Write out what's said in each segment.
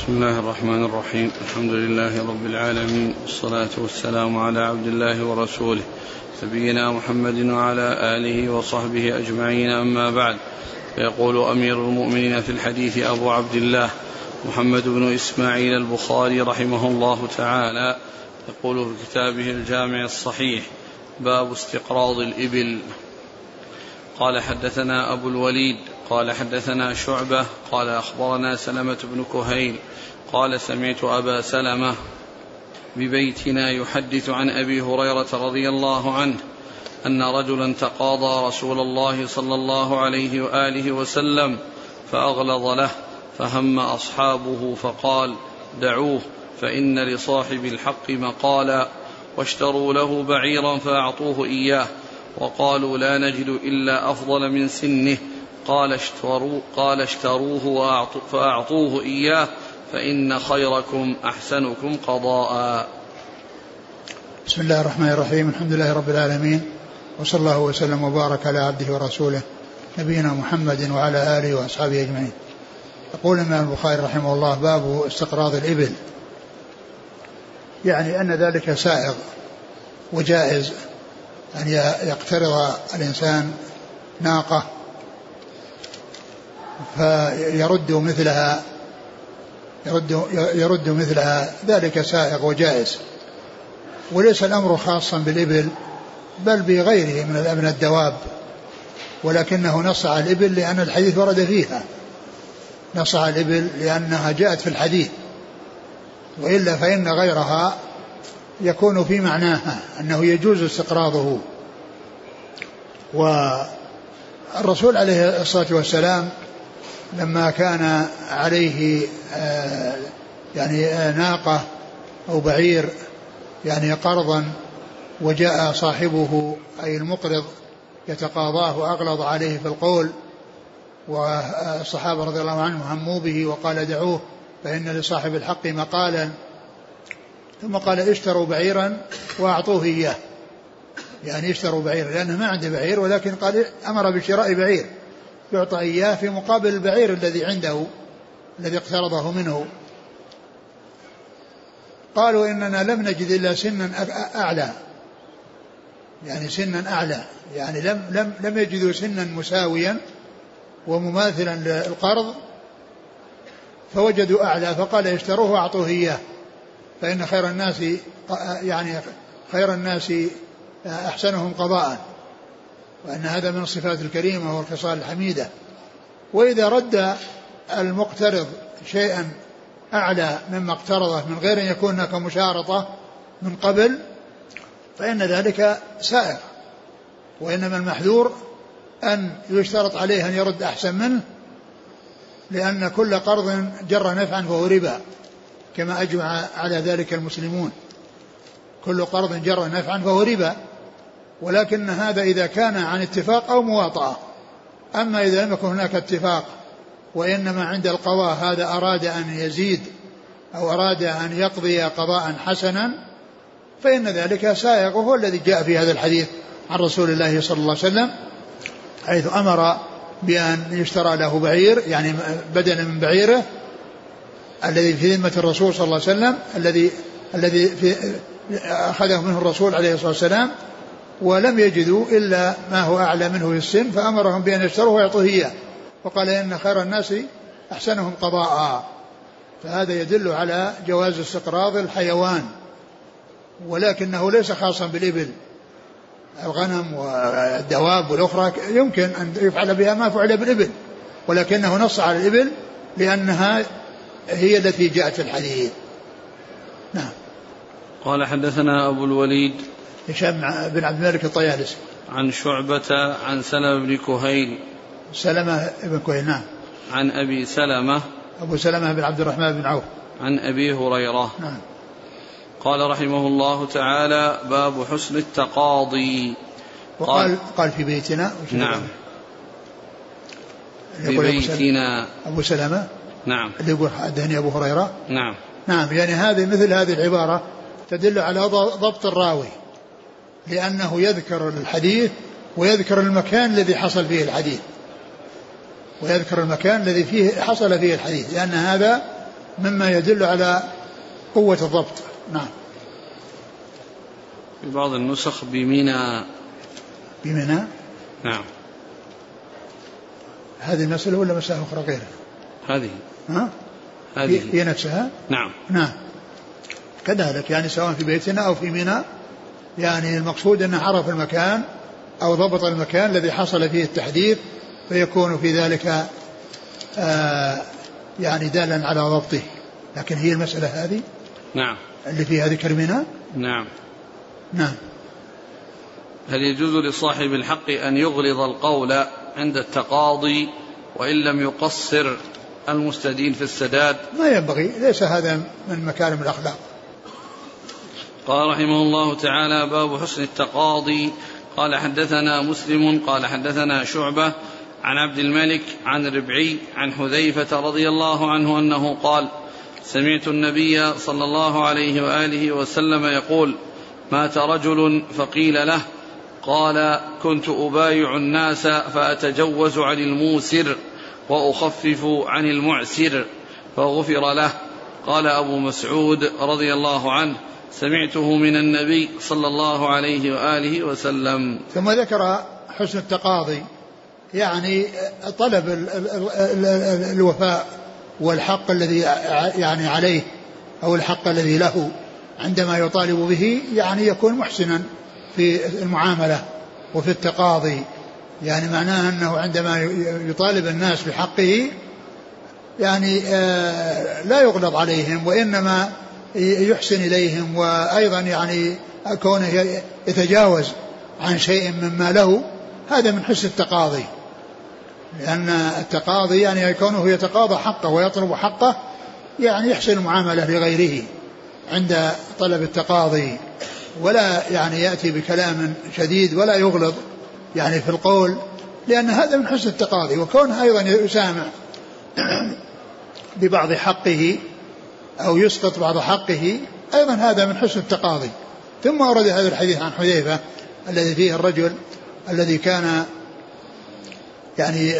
بسم الله الرحمن الرحيم. الحمد لله رب العالمين والصلاة والسلام على عبد الله ورسوله نبينا محمد وعلى آله وصحبه أجمعين. أما بعد فيقول أمير المؤمنين في الحديث أبو عبد الله محمد بن إسماعيل البخاري رحمه الله تعالى يقول في كتابه الجامع الصحيح باب استقراض الإبل. قال حدثنا أبو الوليد قال حدثنا شعبة قال أخبرنا سلمة بن كهيل قال سمعت أبا سلمة ببيتنا يحدث عن أبي هريرة رضي الله عنه أن رجلا تقاضى رسول الله صلى الله عليه وآله وسلم فأغلظ له فهم أصحابه فقال دعوه فإن لصاحب الحق مقالا واشتروا له بعيرا فأعطوه إياه وقالوا لا نجد إلا أفضل من سنه قال اشتروا قال اشتروه فأعطوه إياه فإن خيركم أحسنكم قضاء. بسم الله الرحمن الرحيم الحمد لله رب العالمين وصلى الله وسلم وبارك على عبده ورسوله نبينا محمد وعلى آله وأصحابه أجمعين. يقول الإمام البخاري رحمه الله باب استقراض الإبل. يعني أن ذلك سائغ وجائز أن يقترض الإنسان ناقة فيرد مثلها يرد يرد مثلها. ذلك سائغ وجائز. وليس الأمر خاصا بالإبل بل بغيره من من الدواب. ولكنه نص على الإبل لأن الحديث ورد فيها. نص على الإبل لأنها جاءت في الحديث. وإلا فإن غيرها يكون في معناها أنه يجوز استقراضه. والرسول عليه الصلاة والسلام لما كان عليه آه، يعني آه، ناقة أو بعير يعني قرضا وجاء صاحبه أي المقرض يتقاضاه وأغلظ عليه في القول والصحابة رضي الله عنهم هموا به وقال دعوه فإن لصاحب الحق مقالا. ثم قال اشتروا بعيرا وأعطوه إياه. يعني اشتروا بعيرا لأنه ما عنده بعير ولكن قال أمر بشراء بعير. يعطى إياه في مقابل البعير الذي عنده الذي اقترضه منه. قالوا إننا لم نجد إلا سنا أعلى. يعني سنا أعلى. يعني لم لم لم يجدوا سنا مساويا ومماثلا للقرض فوجدوا أعلى فقال اشتروه وأعطوه إياه. فإن خير الناس يعني خير الناس أحسنهم قضاء. وأن هذا من الصفات الكريمة والخصال الحميدة. وإذا رد المقترض شيئا أعلى مما اقترضه من غير أن يكون هناك مشارطة من قبل فإن ذلك سائر وإنما المحذور أن يشترط عليه أن يرد أحسن منه لأن كل قرض جر نفعا فهو ربا كما أجمع على ذلك المسلمون. كل قرض جر نفعا فهو ربا. ولكن هذا إذا كان عن اتفاق أو مواطأة. أما إذا لم يكن هناك اتفاق وإنما عند القضاء هذا أراد أن يزيد أو أراد أن يقضي قضاء حسنا فإن ذلك سائغ وهو الذي جاء في هذا الحديث عن رسول الله صلى الله عليه وسلم حيث أمر بأن يشترى له بعير يعني بدلا من بعيره الذي في ذمة الرسول صلى الله عليه وسلم الذي الذي في أخذه منه الرسول عليه الصلاة والسلام ولم يجدوا إلا ما هو أعلى منه في السن فأمرهم بأن يشتروه ويعطوه إياه. وقال إن خير الناس أحسنهم قضاء. فهذا يدل على جواز استقراض الحيوان ولكنه ليس خاصا بالإبل. الغنم والدواب والأخرى يمكن أن يفعل بها ما فعل بالإبل ولكنه نص على الإبل لأنها هي التي جاءت في الحديث. نعم. قال حدثنا أبو الوليد هشام بن عبد الملك الطيالسي. عن شعبة عن سلمة بن كهيل. سلمة بن كهيل نعم. عن أبي سلمة. أبو سلمة بن عبد الرحمن بن عوف. عن أبي هريرة. نعم. قال رحمه الله تعالى باب حسن التقاضي. وقال قال في بيتنا. نعم. في بيتنا. أبو سلمة. نعم. اللي يقول حدثني أبو هريرة. نعم. نعم يعني هذه مثل هذه العبارة تدل على ضبط الراوي. لأنه يذكر الحديث ويذكر المكان الذي حصل فيه الحديث. ويذكر المكان الذي فيه حصل فيه الحديث لأن هذا مما يدل على قوة الضبط. نعم. في بعض النسخ بمينا بمنى نعم. هذه المسألة ولا مسألة أخرى غيرها؟ هذه. ها؟ هذه. هي نفسها؟ نعم. نعم. كذلك يعني سواء في بيتنا أو في منى يعني المقصود أنه عرف المكان أو ضبط المكان الذي حصل فيه التحديث فيكون في ذلك آه يعني دالا على ضبطه. لكن هي المسألة هذه؟ نعم. اللي فيها ذكر منى نعم. نعم. هل يجوز لصاحب الحق أن يغلظ القول عند التقاضي وإن لم يقصر المستدين في السداد؟ ما ينبغي ليس هذا من مكارم الأخلاق. قال رحمه الله تعالى باب حسن التقاضي. قال حدثنا مسلم. قال حدثنا شعبة عن عبد الملك عن ربعي عن حذيفة رضي الله عنه أنه قال سمعت النبي صلى الله عليه وآله وسلم يقول مات رجل فقيل له قال كنت أبايع الناس فأتجوز عن الموسر وأخفف عن المعسر فغفر له. قال أبو مسعود رضي الله عنه سمعته من النبي صلى الله عليه وآله وسلم. ثم ذكر حسن التقاضي يعني طلب ال ال ال ال الوفاء والحق الذي يعني عليه أو الحق الذي له عندما يطالب به يعني يكون محسنا في المعاملة وفي التقاضي. يعني معناه أنه عندما يطالب الناس بحقه يعني آه، لا يغلظ عليهم وإنما يحسن إليهم وأيضا يعني كونه يتجاوز عن شيء مما له هذا من حسن التقاضي. لأن التقاضي يعني كونه يتقاضى حقه ويطلب حقه يعني يحسن المعاملة لغيره عند طلب التقاضي. ولا يعني يأتي بكلام شديد ولا يغلظ يعني في القول لأن هذا من حسن التقاضي. وكونه أيضا يسامع ببعض حقه أو يسقط بعض حقه أيضا هذا من حسن التقاضي. ثم ورد هذا الحديث عن حذيفة الذي فيه الرجل الذي كان يعني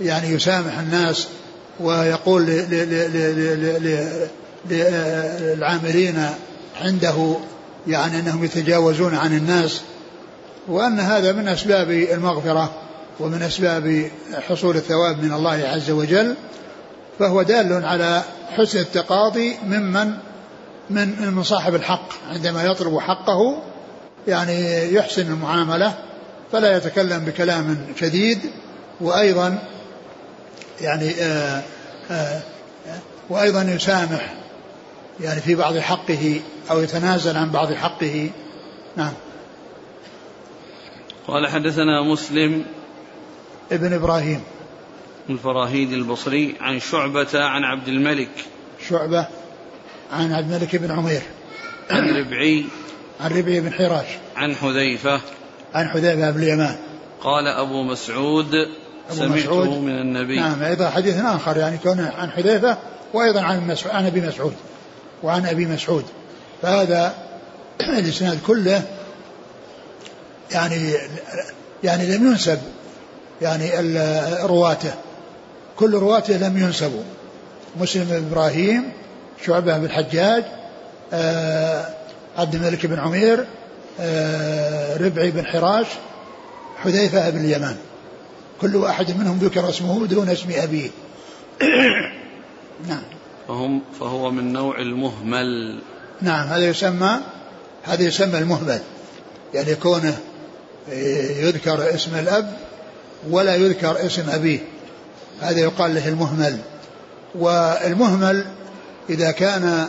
يعني يسامح الناس ويقول للعاملين عنده يعني أنهم يتجاوزون عن الناس وأن هذا من أسباب المغفرة ومن أسباب حصول الثواب من الله عز وجل. فهو دال على حسن التقاضي ممن من من صاحب الحق عندما يطلب حقه يعني يحسن المعاملة فلا يتكلم بكلام شديد وأيضا يعني آآ آآ وأيضا يسامح يعني في بعض حقه أو يتنازل عن بعض حقه. نعم. قال حدثنا مسلم ابن إبراهيم. الفراهيد البصري عن شعبة عن عبد الملك. شعبة عن عبد الملك بن عمير. عن ربعي. عن ربعي بن حراش. عن حذيفة. عن حذيفة بن اليمان. قال أبو مسعود أبو سمعته مسعود. من النبي. نعم أيضا حديث آخر يعني كون عن حذيفة وأيضا عن عن أبي مسعود. وعن أبي مسعود. فهذا الإسناد كله يعني يعني لم ينسب يعني رواته. كل رواته لم ينسبوا. مسلم بن إبراهيم شعبة بن الحجاج آه عبد الملك بن عمير آه ربعي بن حراش حذيفة بن اليمان. كل واحد منهم ذكر اسمه دون اسم أبيه. نعم. فهم فهو من نوع المهمل. نعم هذا يسمى هذا يسمى المهمل. يعني كونه يذكر اسم الأب ولا يذكر اسم أبيه. هذا يقال له المهمل. والمهمل إذا كان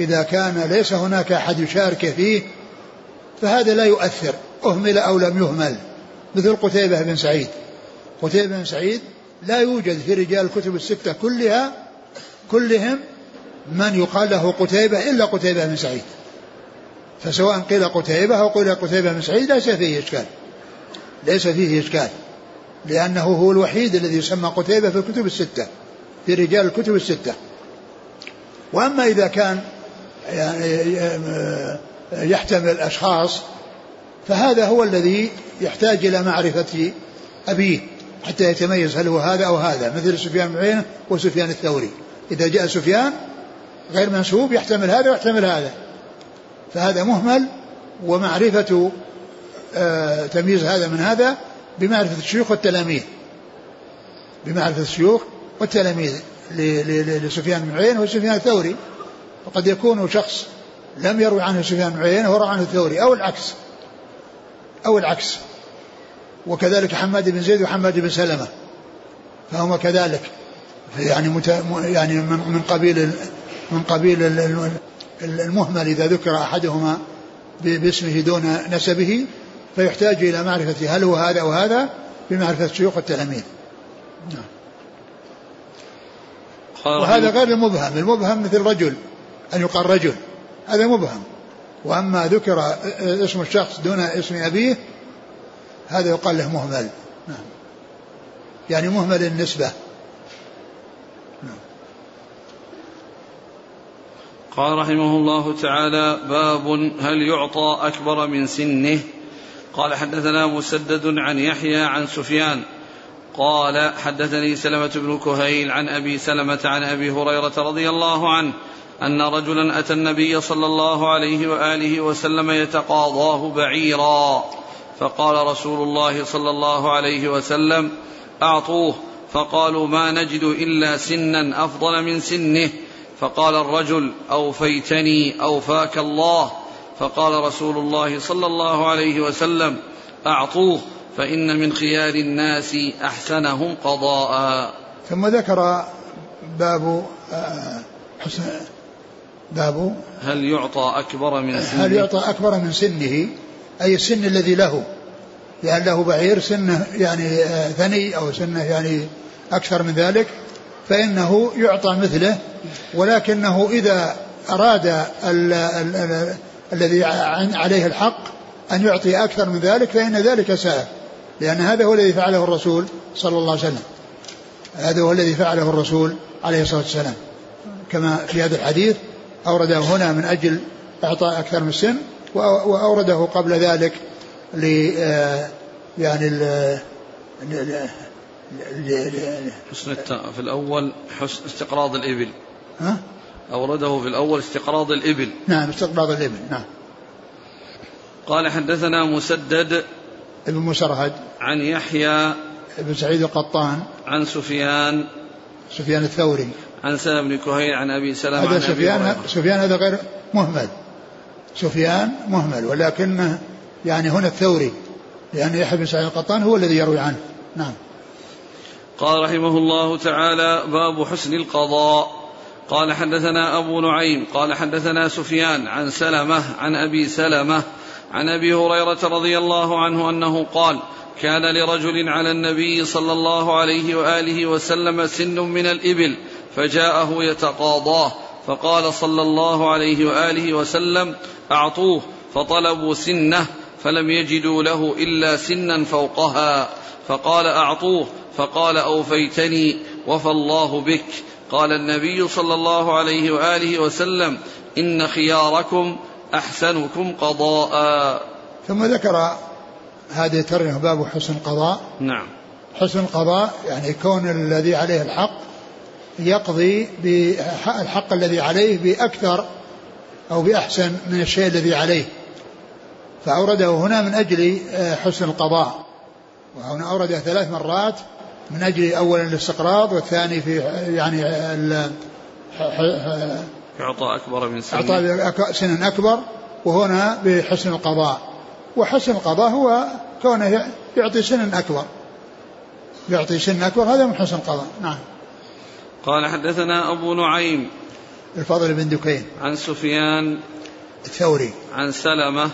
إذا كان ليس هناك أحد يشارك فيه فهذا لا يؤثر. أهمل أو لم يهمل. مثل قتيبة بن سعيد. قتيبة بن سعيد لا يوجد في رجال الكتب الستة كلها كلهم من يقال له قتيبة إلا قتيبة بن سعيد. فسواء قيل قتيبة أو قيل قتيبة بن سعيد ليس فيه إشكال. ليس فيه إشكال. لأنه هو الوحيد الذي يسمى قتيبة في الكتب الستة في رجال الكتب الستة. وأما إذا كان يحتمل أشخاص فهذا هو الذي يحتاج إلى معرفة أبيه حتى يتميز هل هو هذا أو هذا مثل سفيان بن وسفيان الثوري. إذا جاء سفيان غير منسوب يحتمل هذا ويحتمل هذا. فهذا مهمل ومعرفة آه تمييز هذا من هذا بمعرفة الشيوخ والتلاميذ. بمعرفة الشيوخ والتلاميذ لسفيان بن عيينة وسفيان الثوري. وقد يكون شخص لم يروي عنه سفيان بن عيينة وروى عنه الثوري أو العكس. أو العكس. وكذلك حماد بن زيد وحماد بن سلمة. فهما كذلك. يعني مت يعني من قبيل من قبيل المهمل إذا ذكر أحدهما باسمه دون نسبه فيحتاج إلى معرفة هل هو هذا وهذا بمعرفة شيوخ التلاميذ. نعم. وهذا غير المبهم المبهم مثل رجل أن يقال رجل. هذا مبهم. وأما ذكر اسم الشخص دون اسم أبيه هذا يقال له مهمل. نعم. يعني مهمل النسبة. نعم. قال رحمه الله تعالى باب هل يعطى أكبر من سنه؟ قال حدثنا مسدد عن يحيى عن سفيان قال حدثني سلمة بن كهيل عن أبي سلمة عن أبي هريرة رضي الله عنه أن رجلا أتى النبي صلى الله عليه وآله وسلم يتقاضاه بعيرا. فقال رسول الله صلى الله عليه وسلم أعطوه. فقالوا ما نجد إلا سنا أفضل من سنه. فقال الرجل أوفيتني أوفاك الله. فقال رسول الله صلى الله عليه وسلم أعطوه فإن من خيار الناس أحسنهم قضاء. ثم ذكر باب آه، حسن باب هل يعطى أكبر من سنه؟ هل يعطى أكبر من سنه؟ أي السن الذي له؟ لأن له بعير سنة يعني آه، ثني أو سنة يعني أكثر من ذلك فإنه يعطى مثله ولكنه إذا أراد ال ال ال الذي عليه الحق أن يعطي أكثر من ذلك فإن ذلك سائر لأن هذا هو الذي فعله الرسول صلى الله عليه وسلم. هذا هو الذي فعله الرسول عليه الصلاة والسلام. كما في هذا الحديث أورده هنا من أجل إعطاء أكثر من السن وأورده قبل ذلك ل يعني ل حسن في الأول حسن استقراض الإبل. ها؟ أورده في الأول استقراض الإبل. نعم استقراض الإبل نعم. قال حدثنا مسدد ابن مسرهد عن يحيى بن سعيد القطان عن سفيان سفيان الثوري. عن سلمة بن كهيل عن أبي سلمة هذا سفيان سفيان هذا غير مهمل. سفيان مهمل ولكنه يعني هنا الثوري لأن يحيى بن سعيد القطان هو الذي يروي عنه. نعم. قال رحمه الله تعالى باب حسن القضاء. قال حدثنا أبو نعيم قال حدثنا سفيان عن سلمة عن أبي سلمة عن أبي هريرة رضي الله عنه أنه قال كان لرجل على النبي صلى الله عليه وآله وسلم سن من الإبل فجاءه يتقاضاه فقال صلى الله عليه وآله وسلم أعطوه فطلبوا سنة فلم يجدوا له إلا سنا فوقها فقال أعطوه فقال أوفيتني وفى الله بك. قال النبي صلى الله عليه وآله وسلم إن خياركم أحسنكم قضاء. ثم ذكر هذه الترجمة باب حسن القضاء. نعم. حسن القضاء يعني كون الذي عليه الحق يقضي بالحق الذي عليه بأكثر أو بأحسن من الشيء الذي عليه. فأورده هنا من أجل آه، حسن القضاء. وهنا أورده ثلاث مرات من أجل أولا الاستقراض والثاني في يعني إعطاء أكبر من سن إعطاء سن أكبر وهنا بحسن القضاء. وحسن القضاء هو كونه يعطي سن أكبر. يعطي سن أكبر هذا من حسن القضاء. نعم. قال حدثنا أبو نعيم الفضل بن دكين. عن سفيان الثوري. عن سلمة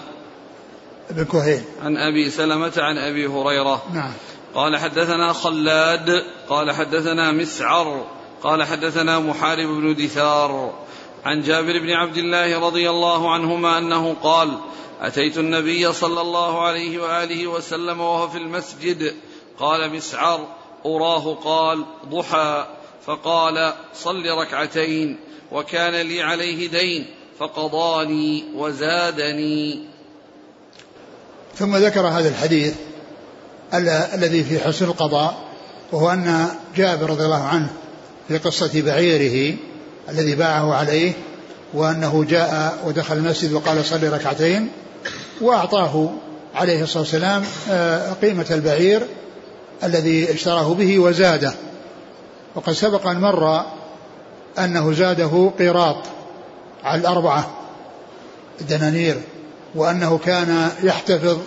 بن كهيل. عن أبي سلمة عن أبي هريرة. نعم. قال حدثنا خلاد قال حدثنا مسعر قال حدثنا محارب بن دثار. عن جابر بن عبد الله رضي الله عنهما أنه قال أتيت النبي صلى الله عليه وآله وسلم وهو في المسجد. قال مسعر أراه قال ضحى. فقال صل ركعتين وكان لي عليه دين فقضاني وزادني. ثم ذكر هذا الحديث الذي في حسن القضاء وهو أن جابر رضي الله عنه في قصة بعيره الذي باعه عليه وأنه جاء ودخل المسجد وقال صلي ركعتين وأعطاه عليه الصلاة والسلام آه، قيمة البعير الذي اشتراه به وزاده. وقد سبق أن مر أنه زاده قيراط على الأربعة دنانير وأنه كان يحتفظ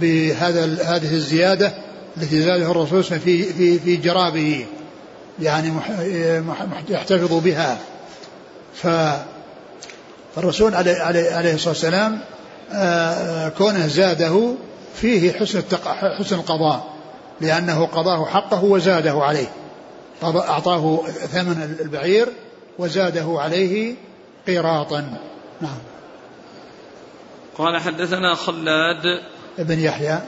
بهذا هذه الزيادة التي زاده الرسول في في في جرابه يعني يحتفظ بها. فالرسول عليه, عليه الصلاة والسلام آه، كونه زاده فيه حسن حسن القضاء لأنه قضاه حقه وزاده عليه. أعطاه ثمن البعير وزاده عليه قيراطا. نعم. قال حدثنا خلاد ابن يحيى.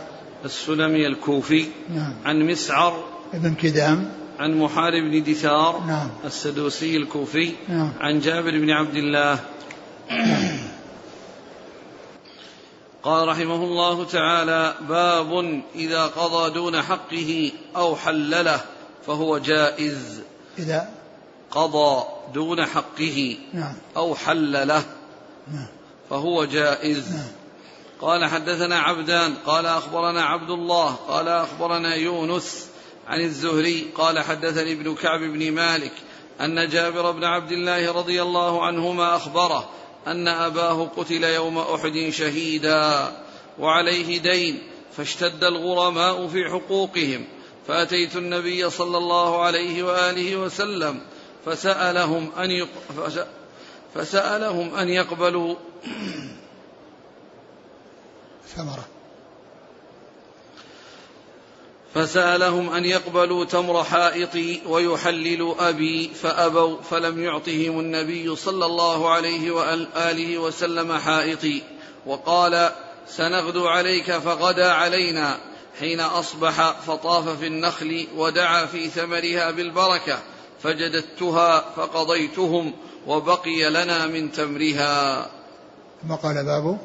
السلمي الكوفي. نعم. عن مسعر. ابن كدام. عن محارب بن دثار. نعم. السدوسي الكوفي. نعم. عن جابر بن عبد الله. قال رحمه الله تعالى باب إذا قضى دون حقه أو حلله فهو جائز. إذا قضى دون حقه نعم. أو حلله نعم. فهو جائز. نعم. قال حدثنا عبدان قال أخبرنا عبد الله قال أخبرنا يونس عن الزهري قال حدثني ابن كعب بن مالك أن جابر بن عبد الله رضي الله عنهما أخبره أن أباه قتل يوم أحد شهيدا وعليه دين فاشتد الغرماء في حقوقهم فأتيت النبي صلى الله عليه وآله وسلم فسألهم أن. فسألهم أن يقبلوا ثمرة. فسألهم أن يقبلوا تمر حائطي ويحللوا أبي فأبوا فلم يعطهم النبي صلى الله عليه وآله وسلم حائطي. وقال سنغدو عليك فغدا علينا حين أصبح فطاف في النخل ودعا في ثمرها بالبركة فجددتها فقضيتهم وبقي لنا من تمرها. ثم قال باب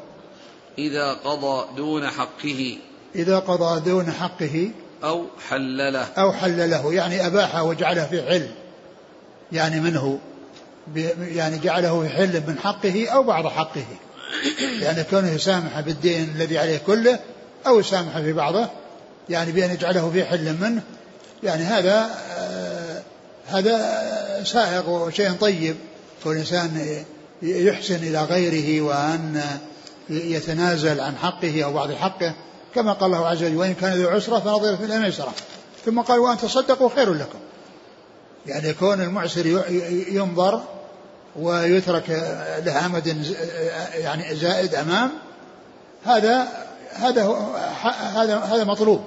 إذا قضى دون حقه إذا قضى دون حقه أو حلله. أو حلله يعني أباحه وجعله في حل يعني منه يعني جعله في حل من حقه أو بعض حقه. يعني كونه يسامح بالدين الذي عليه كله أو يسامح في بعضه يعني بأن يجعله في حل منه يعني هذا آه هذا سائغ وشيء طيب. كل إنسان يحسن إلى غيره وأن يتنازل عن حقه أو بعض حقه كما قال الله عز وجل وإن كان ذو عسرة فنظرة إلى ميسرة ثم قال وأن تصدقوا خير لكم. يعني يكون المعسر ينظر ويترك له أمد يعني زائد أمام هذا هذا هذا هذا مطلوب.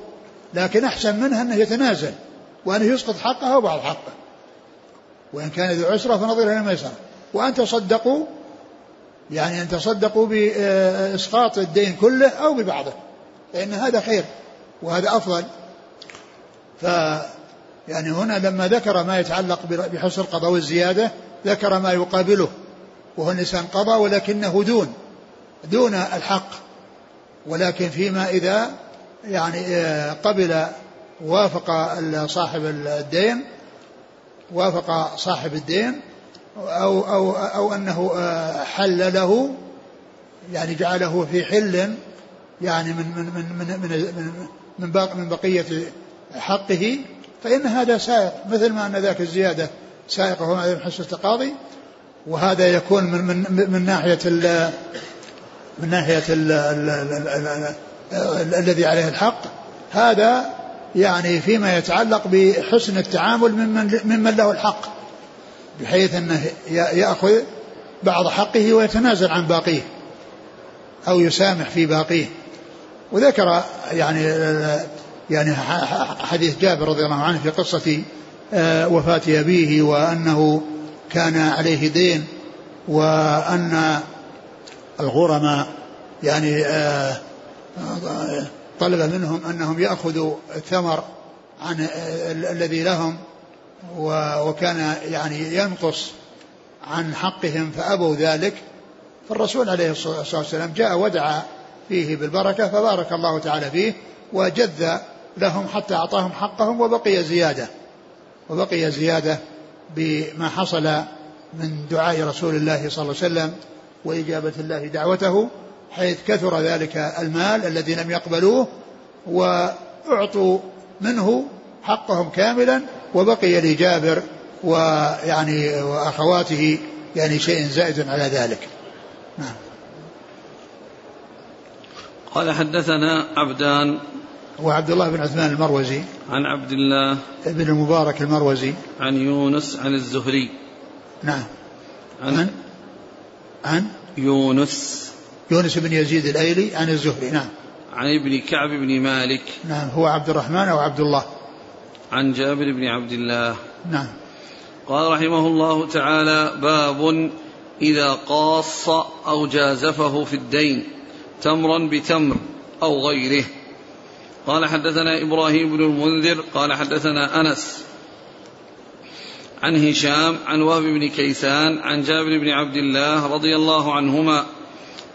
لكن أحسن منه أنه يتنازل وأنه يسقط حقه وبعض حقه. وإن كان ذو عسرة فنظر إلى ميسرة وأن تصدقوا يعني أن تصدقوا بإسقاط الدين كله أو ببعضه فإن هذا خير وهذا أفضل. ف يعني هنا لما ذكر ما يتعلق بحسن القضاء والزيادة ذكر ما يقابله وهو الإنسان قضى ولكنه دون دون الحق. ولكن فيما إذا يعني آه، قبل وافق صاحب الدين وافق صاحب الدين أو أو أو أنه آه، حل له يعني جعله في حل يعني من من من من من من, باق من بقية حقه فإن هذا سائق مثل ما أن ذاك الزيادة سائقة وما من حسن التقاضي وهذا يكون من من من ناحية ال من ناحية ال ال ال ال الذي عليه الحق. هذا يعني فيما يتعلق بحسن التعامل ممن ممن له الحق. بحيث انه يأخذ بعض حقه ويتنازل عن باقيه أو يسامح في باقيه. وذكر يعني يعني حديث جابر رضي الله عنه في قصة آه، وفاة أبيه وأنه كان عليه دين وأن الغرماء يعني آه، طلب منهم أنهم يأخذوا الثمر عن الذي لهم وكان يعني ينقص عن حقهم فأبوا ذلك فالرسول عليه الصلاة والسلام جاء ودعا فيه بالبركة فبارك الله تعالى فيه وجذ لهم حتى أعطاهم حقهم وبقي زيادة وبقي زيادة بما حصل من دعاء رسول الله صلى الله عليه وسلم وإجابة الله دعوته حيث كثر ذلك المال الذي لم يقبلوه وأعطوا منه حقهم كاملا وبقي لجابر ويعني وأخواته يعني شيء زائد على ذلك. نعم. قال حدثنا عبدان وعبد الله بن عثمان المروزي. عن عبد الله بن المبارك المروزي. عن يونس عن الزهري. نعم. عن عن, عن؟ يونس. يونس بن يزيد الأيلي عن الزهري. نعم. عن ابن كعب بن مالك. نعم. هو عبد الرحمن أو عبد الله. عن جابر بن عبد الله. نعم. قال رحمه الله تعالى باب إذا قاص أو جازفه في الدين تمرا بتمر أو غيره. قال حدثنا إبراهيم بن المنذر قال حدثنا أنس عن هشام عن وهب بن كيسان عن جابر بن عبد الله رضي الله عنهما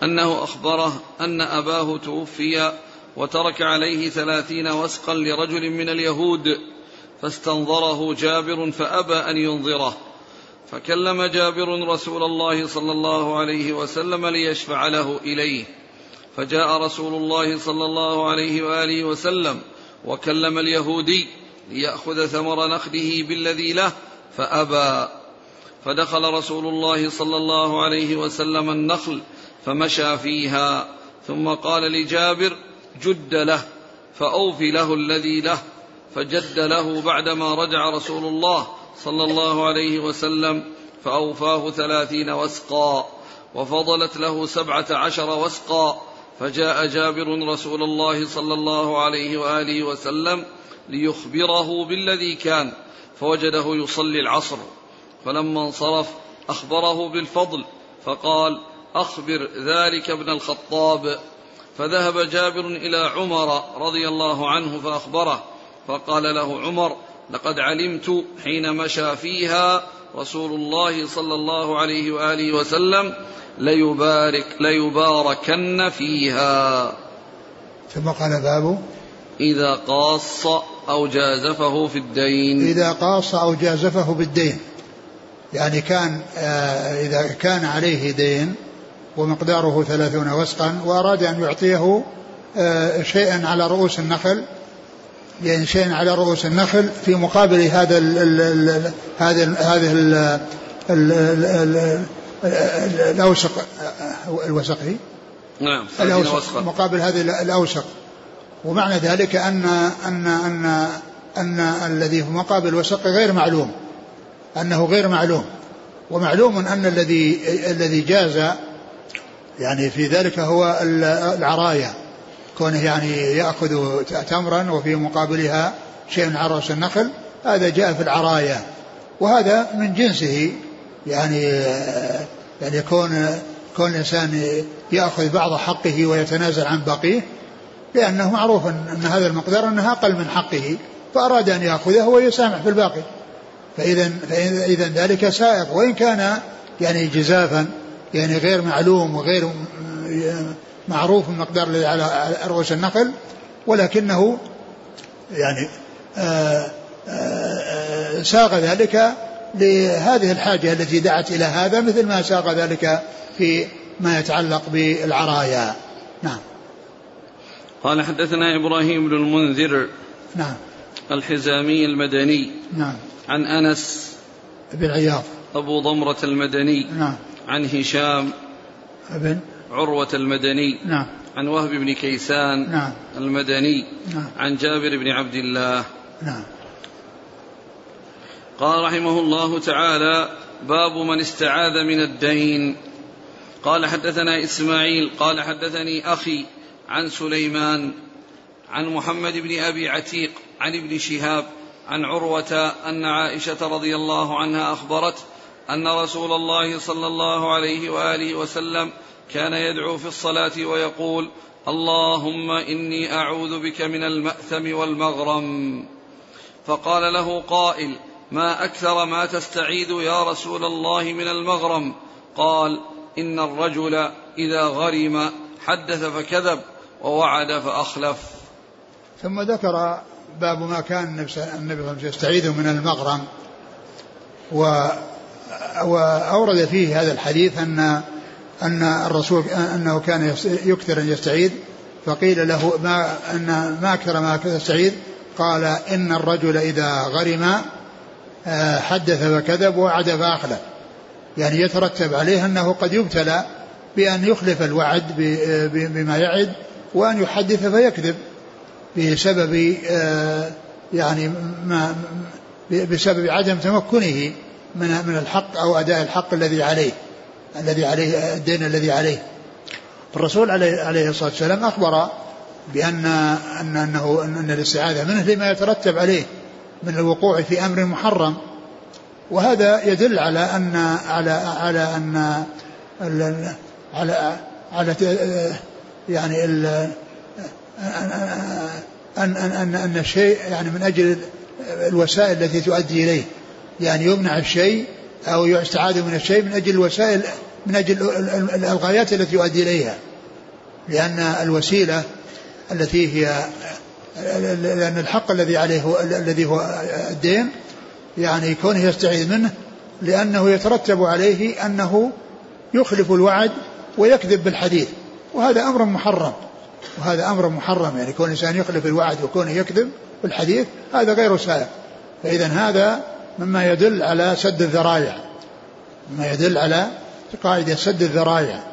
أنه أخبره أن أباه توفي وترك عليه ثلاثين وسقا لرجل من اليهود. فاستنظره جابر فأبى أن ينظره. فكلم جابر رسول الله صلى الله عليه وسلم ليشفع له إليه. فجاء رسول الله صلى الله عليه وآله وسلم وكلم اليهودي ليأخذ ثمر نخله بالذي له فأبى. فدخل رسول الله صلى الله عليه وسلم النخل فمشى فيها. ثم قال لجابر جد له فأوفي له الذي له. فجد له بعدما رجع رسول الله صلى الله عليه وسلم فأوفاه ثلاثين وسقا وفضلت له سبعة عشر وسقا فجاء جابر رسول الله صلى الله عليه وآله وسلم ليخبره بالذي كان فوجده يصلي العصر فلما انصرف أخبره بالفضل فقال أخبر ذلك ابن الخطاب. فذهب جابر إلى عمر رضي الله عنه فأخبره فقال له عمر لقد علمت حين مشى فيها رسول الله صلى الله عليه وآله وسلم ليبارك ليباركن فيها. ثم قال باب إذا قاص أو جازفه في الدين. إذا قاص أو جازفه بالدين. يعني كان آه إذا كان عليه دين ومقداره ثلاثون وسقا وأراد أن يعطيه آه شيئا على رؤوس النخل يعني شيئا على رؤوس النخل في مقابل هذا ال هذا هذه الأوسق الوسق هي نعم الأوسق مقابل هذه الأوسق. ومعنى ذلك أن أن أن أن الذي في مقابل الوسق غير معلوم أنه غير معلوم. ومعلوم أن الذي الذي جاز يعني في ذلك هو العرايا. كونه يعني يأخذ تمرا وفي مقابلها شيء على رأس النخل هذا جاء في العرايا. وهذا من جنسه يعني يعني كون كون الإنسان يأخذ بعض حقه ويتنازل عن بقيه لأنه معروف أن هذا المقدار انها أقل من حقه فأراد أن يأخذه ويسامح في الباقي. فاذا فاذا ذلك سائق. وإن كان يعني جزافا يعني غير معلوم وغير معروف المقدار الذي على رؤوس النخل ولكنه يعني آآ آآ ساق ذلك لهذه الحاجة التي دعت إلى هذا مثل ما ساق ذلك في ما يتعلق بالعرايا. نعم. قال حدثنا إبراهيم بن المنذر نعم. الحزامي المدني نعم. عن أنس بن عياض. أبو ضمرة المدني نعم. عن هشام ابن عروة المدني نعم. عن وهب بن كيسان نعم. المدني نعم. عن جابر بن عبد الله. نعم. قال رحمه الله تعالى باب من استعاذ من الدين. قال حدثنا إسماعيل قال حدثني أخي عن سليمان عن محمد بن أبي عتيق عن ابن شهاب عن عروة أن عائشة رضي الله عنها أخبرت أن رسول الله صلى الله عليه وآله وسلم كان يدعو في الصلاة ويقول اللهم إني أعوذ بك من المأثم والمغرم. فقال له قائل ما أكثر ما تستعيذ يا رسول الله من المغرم؟ قال إن الرجل إذا غرم حدث فكذب ووعد فأخلف. ثم ذكر باب ما كان النبي صلى الله عليه وسلم يستعيذ من المغرم و وأورد فيه هذا الحديث أن أن الرسول أنه كان يكثر أن يستعيذ فقيل له ما أن ما أكثر ما يستعيذ قال إن الرجل إذا غرم آه، حدث فكذب ووعد فأخلف يعني يترتب عليه أنه قد يبتلى بأن يخلف الوعد بما يعد وأن يحدث فيكذب بسبب آه، يعني ما بسبب عدم تمكنه من من الحق أو أداء الحق الذي عليه. الذي عليه الدين الذي عليه. الرسول عليه عليه الصلاة والسلام أخبر بأن أن أنه أن الاستعاذة منه لما يترتب عليه من الوقوع في أمر محرم. وهذا يدل على أن على على أن على على يعني ال أن أن أن أن الشيء يعني من أجل الوسائل التي تؤدي إليه. يعني يمنع الشيء أو يستعاذ من الشيء من أجل الوسائل من أجل الغايات التي يؤدي إليها. لأن الوسيلة التي هي لأن الحق الذي عليه الذي هو الدين يعني كونه يستعيذ منه لأنه يترتب عليه أنه يخلف الوعد ويكذب بالحديث. وهذا أمر محرم. وهذا أمر محرم يعني كون الإنسان يخلف الوعد وكونه يكذب بالحديث هذا غير سائغ فإذا هذا مما يدل على سد الذرائع مما يدل على قاعدة سد الذرائع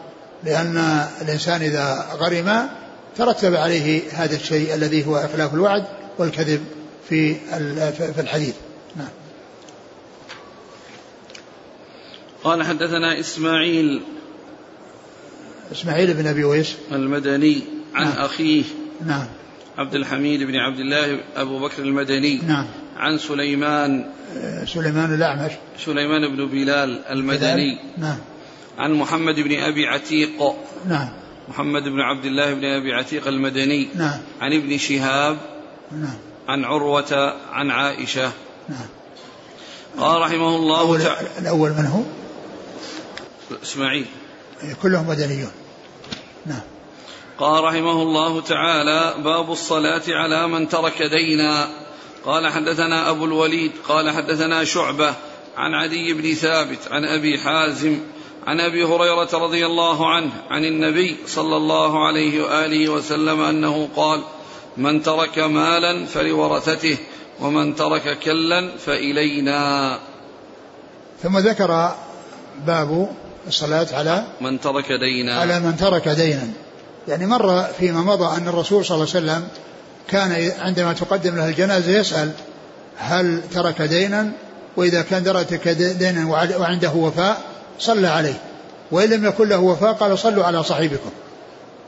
لأن الإنسان إذا غرم ترتب عليه هذا الشيء الذي هو إخلاف الوعد والكذب في في الحديث. نعم. قال حدثنا إسماعيل إسماعيل بن أبي ويس. المدني عن نعم. أخيه نعم. عبد الحميد بن عبد الله أبو بكر المدني. نعم. عن سليمان. سليمان الأعمش. سليمان بن بلال المدني. نعم. عن محمد بن أبي عتيق. نعم. محمد بن عبد الله بن أبي عتيق المدني. نعم. عن ابن شهاب. نعم. عن عروة. عن عائشة. نعم. قال رحمه الله تعالى الأول من هو؟ إسماعيل. كلهم مدنيون. نعم. قال رحمه الله تعالى باب الصلاة على من ترك دينا. قال حدثنا أبو الوليد قال حدثنا شعبة عن عدي بن ثابت عن أبي حازم عن أبي هريرة رضي الله عنه عن النبي صلى الله عليه وآله وسلم أنه قال من ترك مالا فلورثته ومن ترك كلا فإلينا. ثم ذكر باب الصلاة على من ترك دينا. على من ترك دينا. يعني مر فيما مضى أن الرسول صلى الله عليه وسلم كان عندما تقدم له الجنازة يسأل هل ترك دينا وإذا كان ترك دينا وعنده وفاء صلى عليه. وإن لم يكن له وفاء قال صلوا على صاحبكم.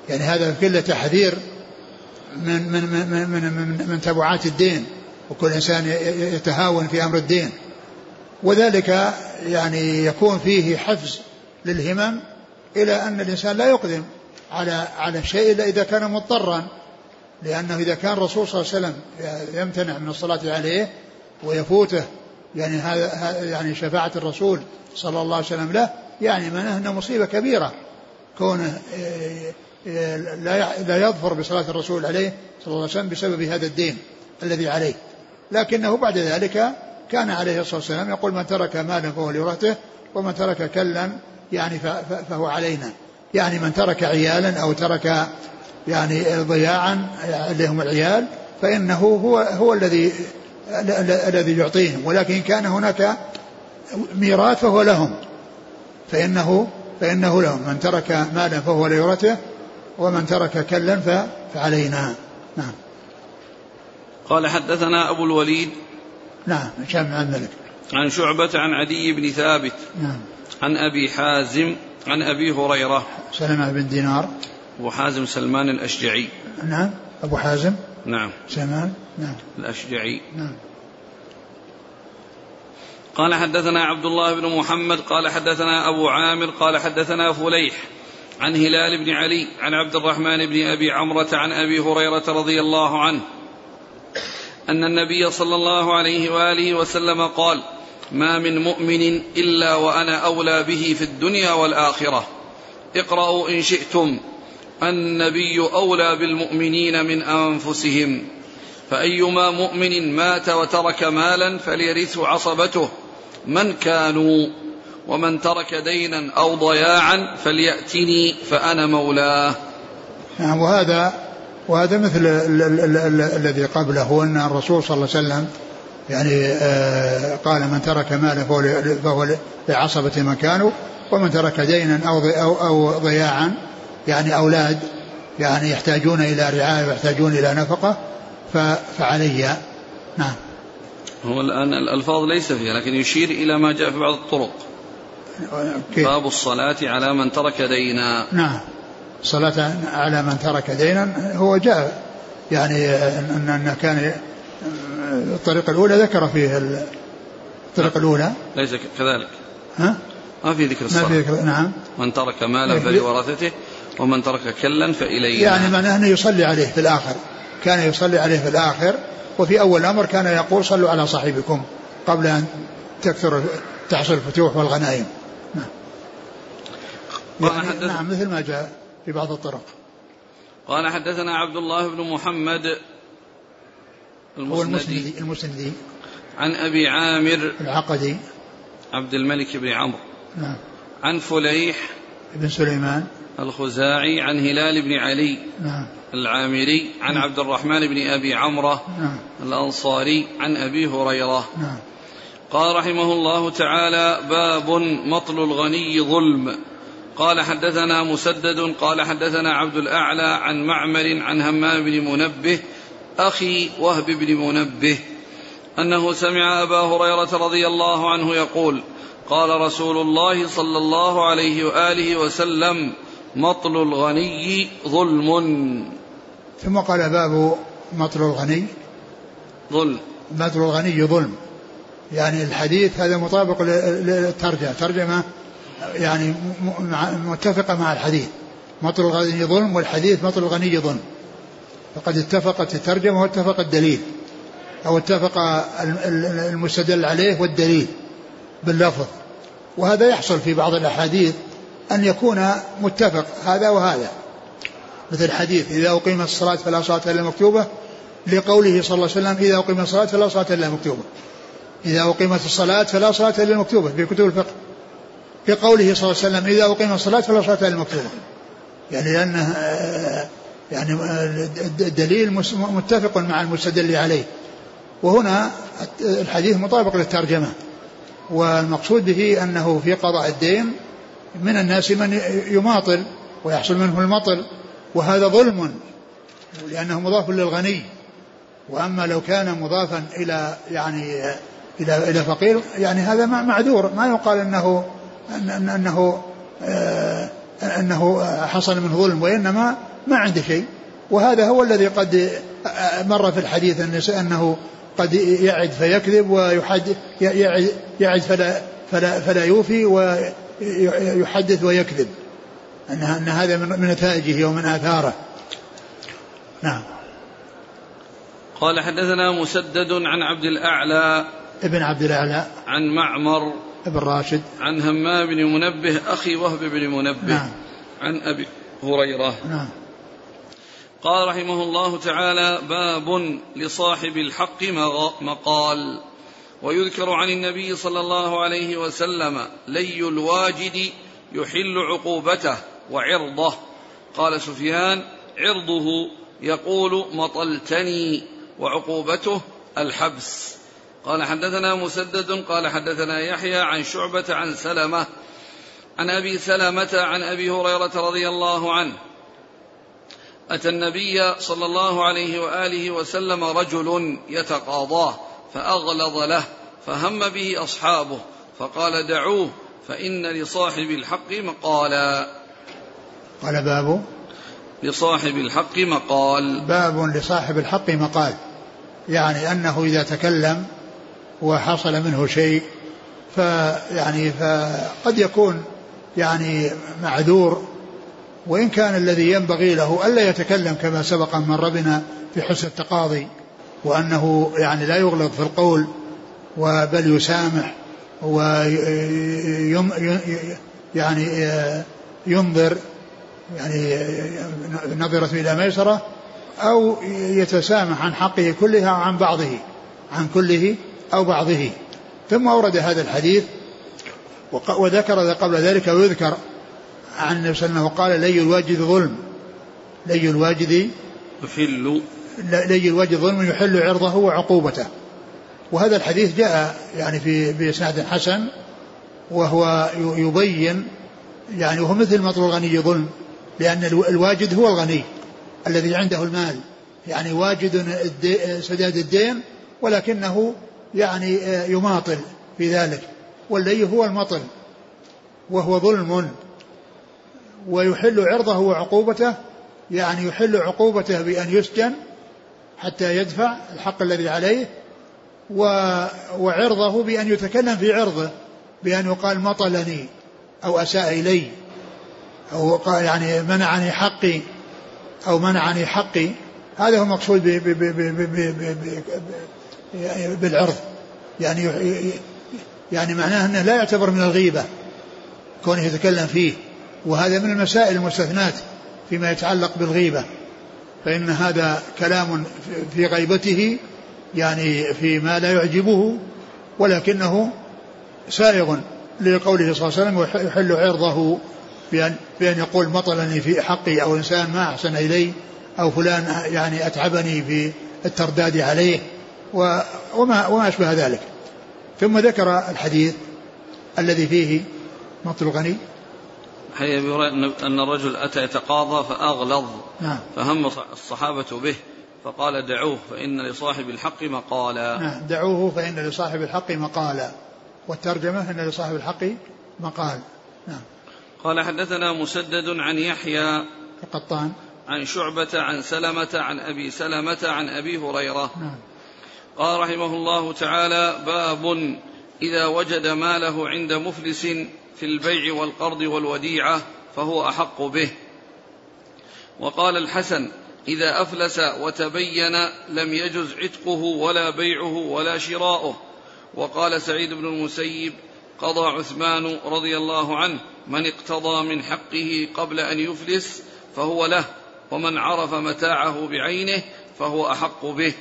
يعني هذا كله تحذير من من من من من, من, تبعات الدين وكل إنسان يتهاون في أمر الدين. وذلك يعني يكون فيه حفز للهمم إلى أن الإنسان لا يقدم على على الشيء إلا إذا كان مضطرا. لأنه إذا كان الرسول صلى الله عليه وسلم يمتنع من الصلاة عليه ويفوته يعني هذا يعني شفاعة الرسول صلى الله عليه وسلم له يعني معناه إنه مصيبة كبيرة. كونه آه، آه، لا لا يظفر بصلاة الرسول عليه صلى الله عليه وسلم بسبب هذا الدين الذي عليه. لكنه بعد ذلك كان عليه الصلاة والسلام يقول من ترك مالا فهو لورثته ومن ترك كلا يعني فهو علينا. يعني من ترك عيالا أو ترك يعني ضياعا اللي هم العيال فإنه هو هو الذي الذي يعطيهم. ولكن كان هناك ميراث فهو لهم. فإنه فإنه لهم. من ترك مالا فهو ليورثه ومن ترك كلا فعلينا. نعم. قال حدثنا أبو الوليد نعم هشام عن الملك. عن شعبة عن عدي بن ثابت نعم. عن أبي حازم عن أبي هريرة سلمة بن دينار. أبو حازم سلمان الأشجعي. نعم أبو حازم. نعم. سلمان نعم. الأشجعي. نعم. قال حدثنا عبد الله بن محمد قال حدثنا أبو عامر قال حدثنا فليح عن هلال بن علي عن عبد الرحمن بن أبي عمرة عن أبي هريرة رضي الله عنه أن النبي صلى الله عليه وآله وسلم قال ما من مؤمن إلا وأنا أولى به في الدنيا والآخرة. اقرأوا إن شئتم النبي أولى بالمؤمنين من أنفسهم. فأيما مؤمن مات وترك مالا فليرث عصبته. من كانوا ومن ترك دينا أو ضياعا فليأتني فأنا مولاه. نعم وهذا وهذا مثل الذي قبله أن الرسول صلى الله عليه وسلم يعني آه قال من ترك مالا فهو لعصبة من كانوا ومن ترك دينا أو ضياعا يعني أولاد يعني يحتاجون إلى رعاية ويحتاجون إلى نفقة فعلي. نعم. هو الآن الألفاظ ليس فيها لكن يشير إلى ما جاء في بعض الطرق. كيف؟ باب الصلاة على من ترك دينا. نعم. الصلاة على من ترك دينا هو جاء يعني أن أن كان الطريقة الأولى ذكر فيه الطريقة الأولى. ليس كذلك. ها؟ ما في ذكر الصلاة ما في ذكر نعم. من ترك مالا فلورثته ومن ترك كلا فإلينا يعني معناه أنه يصلي عليه في الآخر. كان يصلي عليه في الآخر وفي أول الأمر كان يقول صلوا على صاحبكم قبل أن تكثر تحصل الفتوح والغنائم. نعم. يعني نعم مثل ما جاء في بعض الطرق. قال حدثنا عبد الله بن محمد المسندي المسندي. عن أبي عامر العقدي. عبد الملك بن عمرو. نعم. عن فليح بن سليمان. الخزاعي عن هلال بن علي نعم العامري عن نعم. عبد الرحمن بن أبي عمرة نعم. الأنصاري عن أبي هريرة نعم. قال رحمه الله تعالى باب مطل الغني ظلم قال حدثنا مسدد قال حدثنا عبد الأعلى عن معمر عن همام بن منبه أخي وهب بن منبه أنه سمع أبا هريرة رضي الله عنه يقول قال رسول الله صلى الله عليه وآله وسلم مطل الغني ظلم. ثم قال باب مطل الغني. ظلم. مطل الغني ظلم. يعني الحديث هذا مطابق للترجمة. ترجمة يعني متفقة مع الحديث. مطل الغني ظلم والحديث مطل الغني ظلم. فقد اتفقت الترجمة واتفق الدليل. أو اتفق المستدل عليه والدليل باللفظ. وهذا يحصل في بعض الأحاديث أن يكون متفق هذا وهذا. مثل حديث إذا أقيمت الصلاة فلا صلاة إلا مكتوبة لقوله صلى الله عليه وسلم إذا أقيمت الصلاة فلا صلاة إلا مكتوبة. إذا أقيمت الصلاة فلا صلاة إلا مكتوبة في كتب الفقه. لقوله صلى الله عليه وسلم إذا أقيمت الصلاة فلا صلاة إلا مكتوبة. يعني لأنه يعني الدليل متفق مع المستدل عليه. وهنا الحديث مطابق للترجمة. والمقصود به أنه في قضاء الدين من الناس من يماطل ويحصل منه المطل وهذا ظلم لأنه مضاف للغني. وأما لو كان مضافا إلى يعني إلى إلى فقير يعني هذا معذور. ما يقال أنه أن أنه آه، أنه حصل منه ظلم وإنما ما عنده شيء. وهذا هو الذي قد مر في الحديث أنه قد يعد فيكذب ويحد يعد, يعد فلا فلا فلا يوفي ويحدث ويكذب. أن أن هذا من نتائجه ومن آثاره. نعم. قال حدثنا مسدد عن عبد الأعلى ابن عبد الأعلى. عن معمر ابن راشد. عن همام بن منبه أخي وهب بن منبه. نعم. عن أبي هريرة. نعم. قال رحمه الله تعالى باب لصاحب الحق مقال. ويذكر عن النبي صلى الله عليه وسلم لي الواجد يحل عقوبته وعرضه. قال سفيان عرضه يقول مطلتني وعقوبته الحبس. قال حدثنا مسدد قال حدثنا يحيى عن شعبة عن سلمة عن أبي سلمة عن أبي هريرة رضي الله عنه. أتى النبي صلى الله عليه وآله وسلم رجل يتقاضاه. فأغلظ له فهم به أصحابه فقال دعوه فإن لصاحب الحق مقالا. قال باب؟ لصاحب الحق مقال. باب لصاحب الحق مقال. يعني أنه إذا تكلم وحصل منه شيء فيعني فقد يكون يعني معذور وإن كان الذي ينبغي له ألا يتكلم كما سبق من ربنا في حسن التقاضي. وأنه يعني لا يغلط في القول وبل يسامح و يعني ينظر يعني نظرة إلى ميسرة أو يتسامح عن حقه كلها أو عن بعضه عن كله أو بعضه. ثم أورد هذا الحديث وذكر قبل ذلك ويذكر عن النبي صلى قال لي الواجد ظلم لي الواجد يحل لي الواجد ظلم يحل عرضه وعقوبته. وهذا الحديث جاء يعني في بإسناد حسن وهو يبين يعني وهو مثل مطلب الغني ظلم لأن الواجد هو الغني الذي عنده المال. يعني واجد سداد الدين ولكنه يعني يماطل في ذلك. واللي هو المطل وهو ظلم. ويحل عرضه وعقوبته يعني يحل عقوبته بأن يسجن حتى يدفع الحق الذي عليه وعرضه بأن يتكلم في عرضه بأن يقال مطلني أو أساء إلي أو قال يعني منعني حقي أو منعني حقي. هذا هو المقصود بالعرض. يعني يعني معناه أنه لا يعتبر من الغيبة كونه يتكلم فيه. وهذا من المسائل المستثنات فيما يتعلق بالغيبة. فإن هذا كلام في غيبته يعني فيما لا يعجبه ولكنه سائغ لقوله صلى الله عليه وسلم يحل عرضه بأن, بأن يقول مطلني في حقي أو إنسان ما أحسن إلي أو فلان يعني أتعبني في الترداد عليه وما, وما أشبه ذلك. ثم ذكر الحديث الذي فيه مطل غني حي أن الرجل أتى يتقاضى فأغلظ نعم. فهم الصحابة به فقال دعوه فإن لصاحب الحق مقالا. نعم دعوه فإن لصاحب الحق مقالا. والترجمة أن لصاحب الحق مقال. نعم. قال حدثنا مسدد عن يحيى القطان. عن شعبة عن سلمة عن أبي سلمة عن أبي هريرة. نعم. قال رحمه الله تعالى باب إذا وجد ماله عند مفلس في البيع والقرض والوديعة فهو أحق به. وقال الحسن إذا أفلس وتبين لم يجز عتقه ولا بيعه ولا شراؤه. وقال سعيد بن المسيب قضى عثمان رضي الله عنه من اقتضى من حقه قبل أن يفلس فهو له ومن عرف متاعه بعينه فهو أحق به.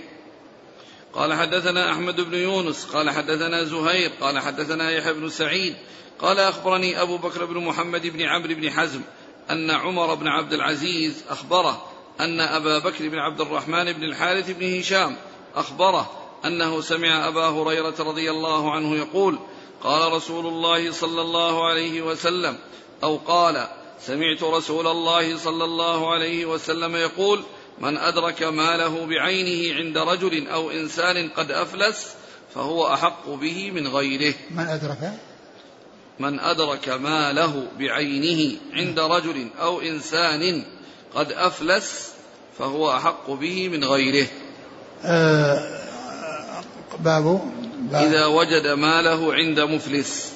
قال حدثنا أحمد بن يونس قال حدثنا زهير قال حدثنا يحيى بن سعيد قال أخبرني أبو بكر بن محمد بن عمرو بن حزم أن عمر بن عبد العزيز أخبره أن أبا بكر بن عبد الرحمن بن الحارث بن هشام أخبره أنه سمع أبا هريرة رضي الله عنه يقول قال رسول الله صلى الله عليه وسلم أو قال سمعت رسول الله صلى الله عليه وسلم يقول من أدرك ماله بعينه عند رجل أو إنسان قد أفلس فهو أحق به من غيره. من أدرك؟ من أدرك ماله بعينه عند رجل أو إنسان قد أفلس فهو أحق به من غيره. آه باب, إذا وجد ماله عند مفلس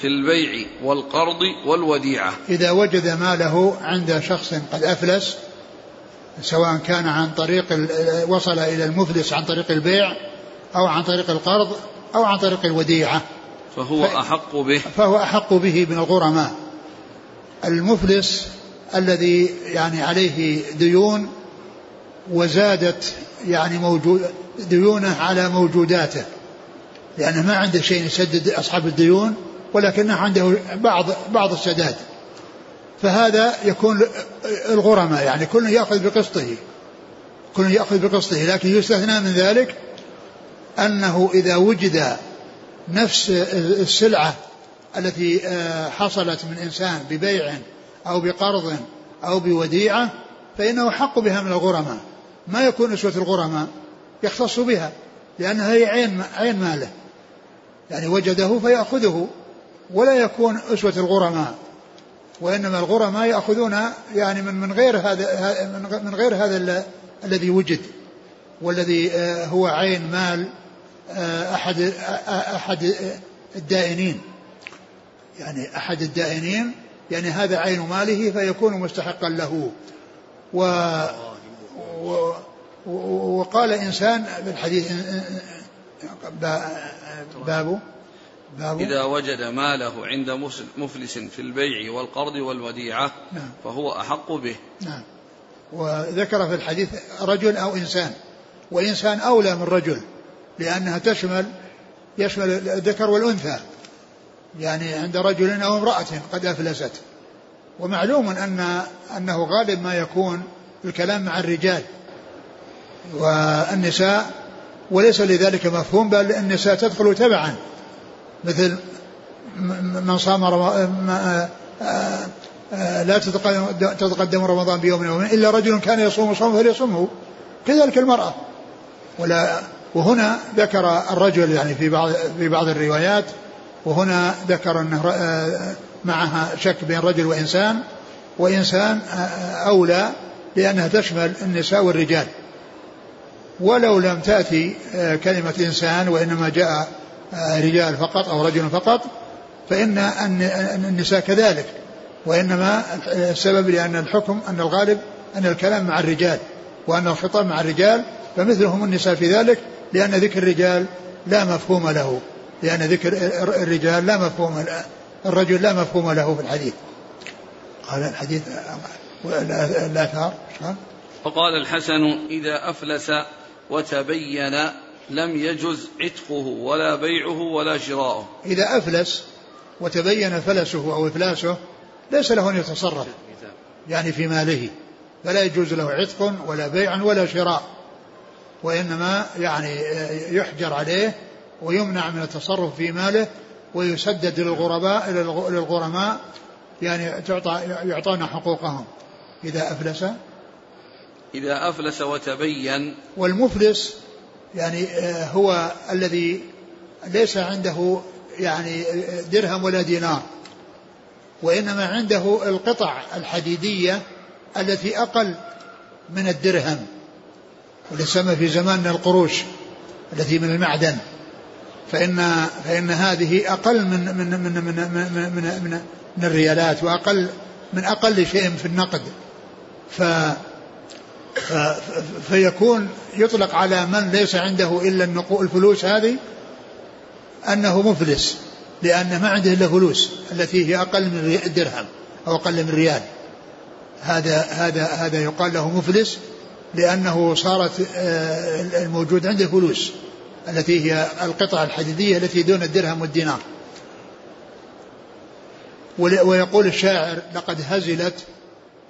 في البيع والقرض والوديعة. إذا وجد ماله عند شخص قد أفلس سواء كان عن طريق وصل إلى المفلس عن طريق البيع أو عن طريق القرض أو عن طريق الوديعة. فهو أحق به. فهو أحق به من الغرماء. المفلس الذي يعني عليه ديون وزادت يعني موجود ديونه على موجوداته. لأنه ما عنده شيء يسدد أصحاب الديون ولكنه عنده بعض بعض السداد. فهذا يكون الغرماء يعني كل يأخذ بقسطه. كل يأخذ بقسطه لكن يستثنى من ذلك أنه إذا وجد نفس السلعة التي آه، حصلت من إنسان ببيع أو بقرض أو بوديعة فإنه حق بها من الغرماء. ما يكون أسوة الغرماء يختص بها لأنها هي عين عين ماله. يعني وجده فيأخذه ولا يكون أسوة الغرماء. وإنما الغرماء يأخذون يعني من من غير هذا من غير هذا الذي وجد والذي آه، هو عين مال أحد أحد الدائنين. يعني أحد الدائنين يعني هذا عين ماله فيكون مستحقا له. و, و وقال إنسان بالحديث بابه باب إذا وجد ماله عند مفلس في البيع والقرض والوديعة نعم. فهو أحق به. نعم. وذكر في الحديث رجل أو إنسان وإنسان أولى من رجل. لأنها تشمل يشمل الذكر والأنثى. يعني عند رجل أو امرأة قد أفلست. ومعلوم أن أنه غالب ما يكون الكلام مع الرجال والنساء وليس لذلك مفهوم بل النساء تدخل تبعا. مثل من صام لا تتقدم رمضان بيوم يومين إلا رجل كان يصوم صوم فليصومه. كذلك المرأة. ولا وهنا ذكر الرجل يعني في بعض في بعض الروايات وهنا ذكر أنه معها شك بين رجل وإنسان وإنسان أولى لانها تشمل النساء والرجال. ولو لم تأتي كلمة إنسان وإنما جاء رجال فقط أو رجل فقط فإن النساء كذلك. وإنما السبب لأن الحكم أن الغالب أن الكلام مع الرجال وأن الخطاب مع الرجال فمثلهم النساء في ذلك لأن ذكر الرجال لا مفهوم له. لأن ذكر الرجال لا مفهوم الرجل لا مفهوم له في الحديث. قال الحديث الآثار فقال الحسن إذا أفلس وتبين لم يجز عتقه ولا بيعه ولا شراؤه. إذا أفلس وتبين فلسه أو إفلاسه ليس له أن يتصرف. يعني في ماله. فلا يجوز له عتق ولا بيع ولا شراء. وإنما يعني يحجر عليه ويمنع من التصرف في ماله ويسدد للغرباء للغرماء يعني تعطى يعطون حقوقهم. إذا أفلس. إذا أفلس وتبين. والمفلس يعني آه، هو الذي ليس عنده يعني درهم ولا دينار. وإنما عنده القطع الحديدية التي أقل من الدرهم. واللي في زماننا القروش التي من المعدن. فإن فإن هذه أقل من من من من من, من, من, من الريالات وأقل من أقل شيء في النقد. ف فيكون يطلق على من ليس عنده إلا الفلوس هذه أنه مفلس لأنه ما عنده إلا فلوس التي هي أقل من الدرهم أو أقل من ريال. هذا هذا هذا يقال له مفلس لأنه صارت آه، الموجود عنده فلوس التي هي القطعة الحديدية التي دون الدرهم والدينار. ويقول الشاعر لقد هزلت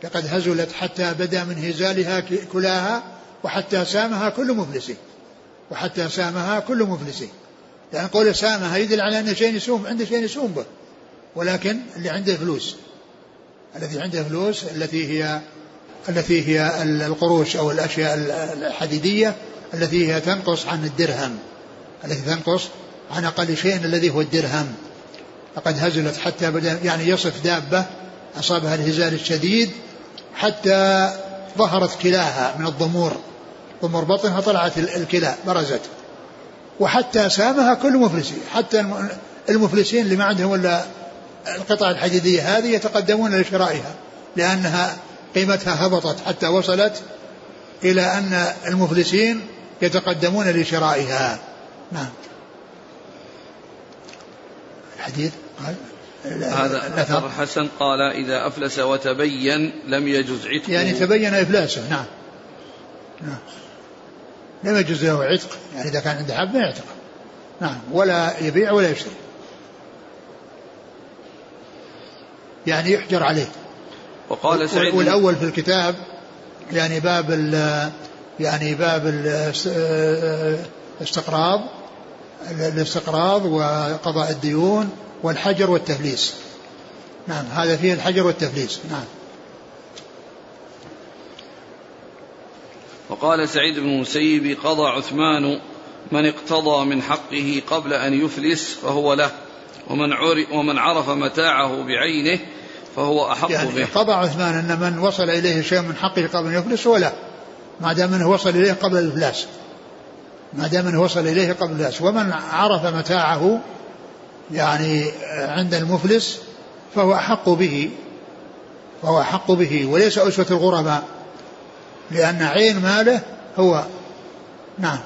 لقد هزلت حتى بدا من هزالها كلاها وحتى سامها كل مفلس وحتى سامها كل مفلس يعني قول سامها يدل على أن شيء يسوم عنده شيء يسوم به ولكن اللي عنده فلوس الذي عنده فلوس التي هي التي هي القروش أو الأشياء الحديدية التي هي تنقص عن الدرهم التي تنقص عن أقل شيء الذي هو الدرهم. لقد هزلت حتى بدأ يعني يصف دابة أصابها الهزال الشديد حتى ظهرت كلاها من الضمور ضمور بطنها طلعت الكلى برزت. وحتى سامها كل مفلس حتى المفلسين اللي ما عندهم إلا القطع الحديدية هذه يتقدمون لشرائها لأنها قيمتها هبطت حتى وصلت إلى أن المفلسين يتقدمون لشرائها. نعم. الحديث قال؟ هذا أثر حسن قال إذا أفلس وتبين لم يجز عتقه. يعني تبين إفلاسه نعم. نعم. لم يجوز له عتق يعني إذا كان عنده حب ما يعتق نعم. ولا يبيع ولا يشتري. يعني يحجر عليه. وقال سعيد والأول في الكتاب يعني باب يعني باب الاستقراض الاستقراض وقضاء الديون والحجر والتفليس. نعم هذا فيه الحجر والتفليس. نعم. وقال سعيد بن المسيب قضى عثمان من اقتضى من حقه قبل أن يفلس فهو له ومن, ومن عرف متاعه بعينه فهو أحق يعني به. قضى عثمان أن من وصل إليه شيء من حقه قبل أن يفلس هو له ما دام أنه وصل إليه قبل الإفلاس. ما دام أنه وصل إليه قبل الإفلاس. ومن عرف متاعه يعني عند المفلس فهو أحق به. فهو أحق به. وليس أسوة الغرماء. لأن عين ماله هو. نعم.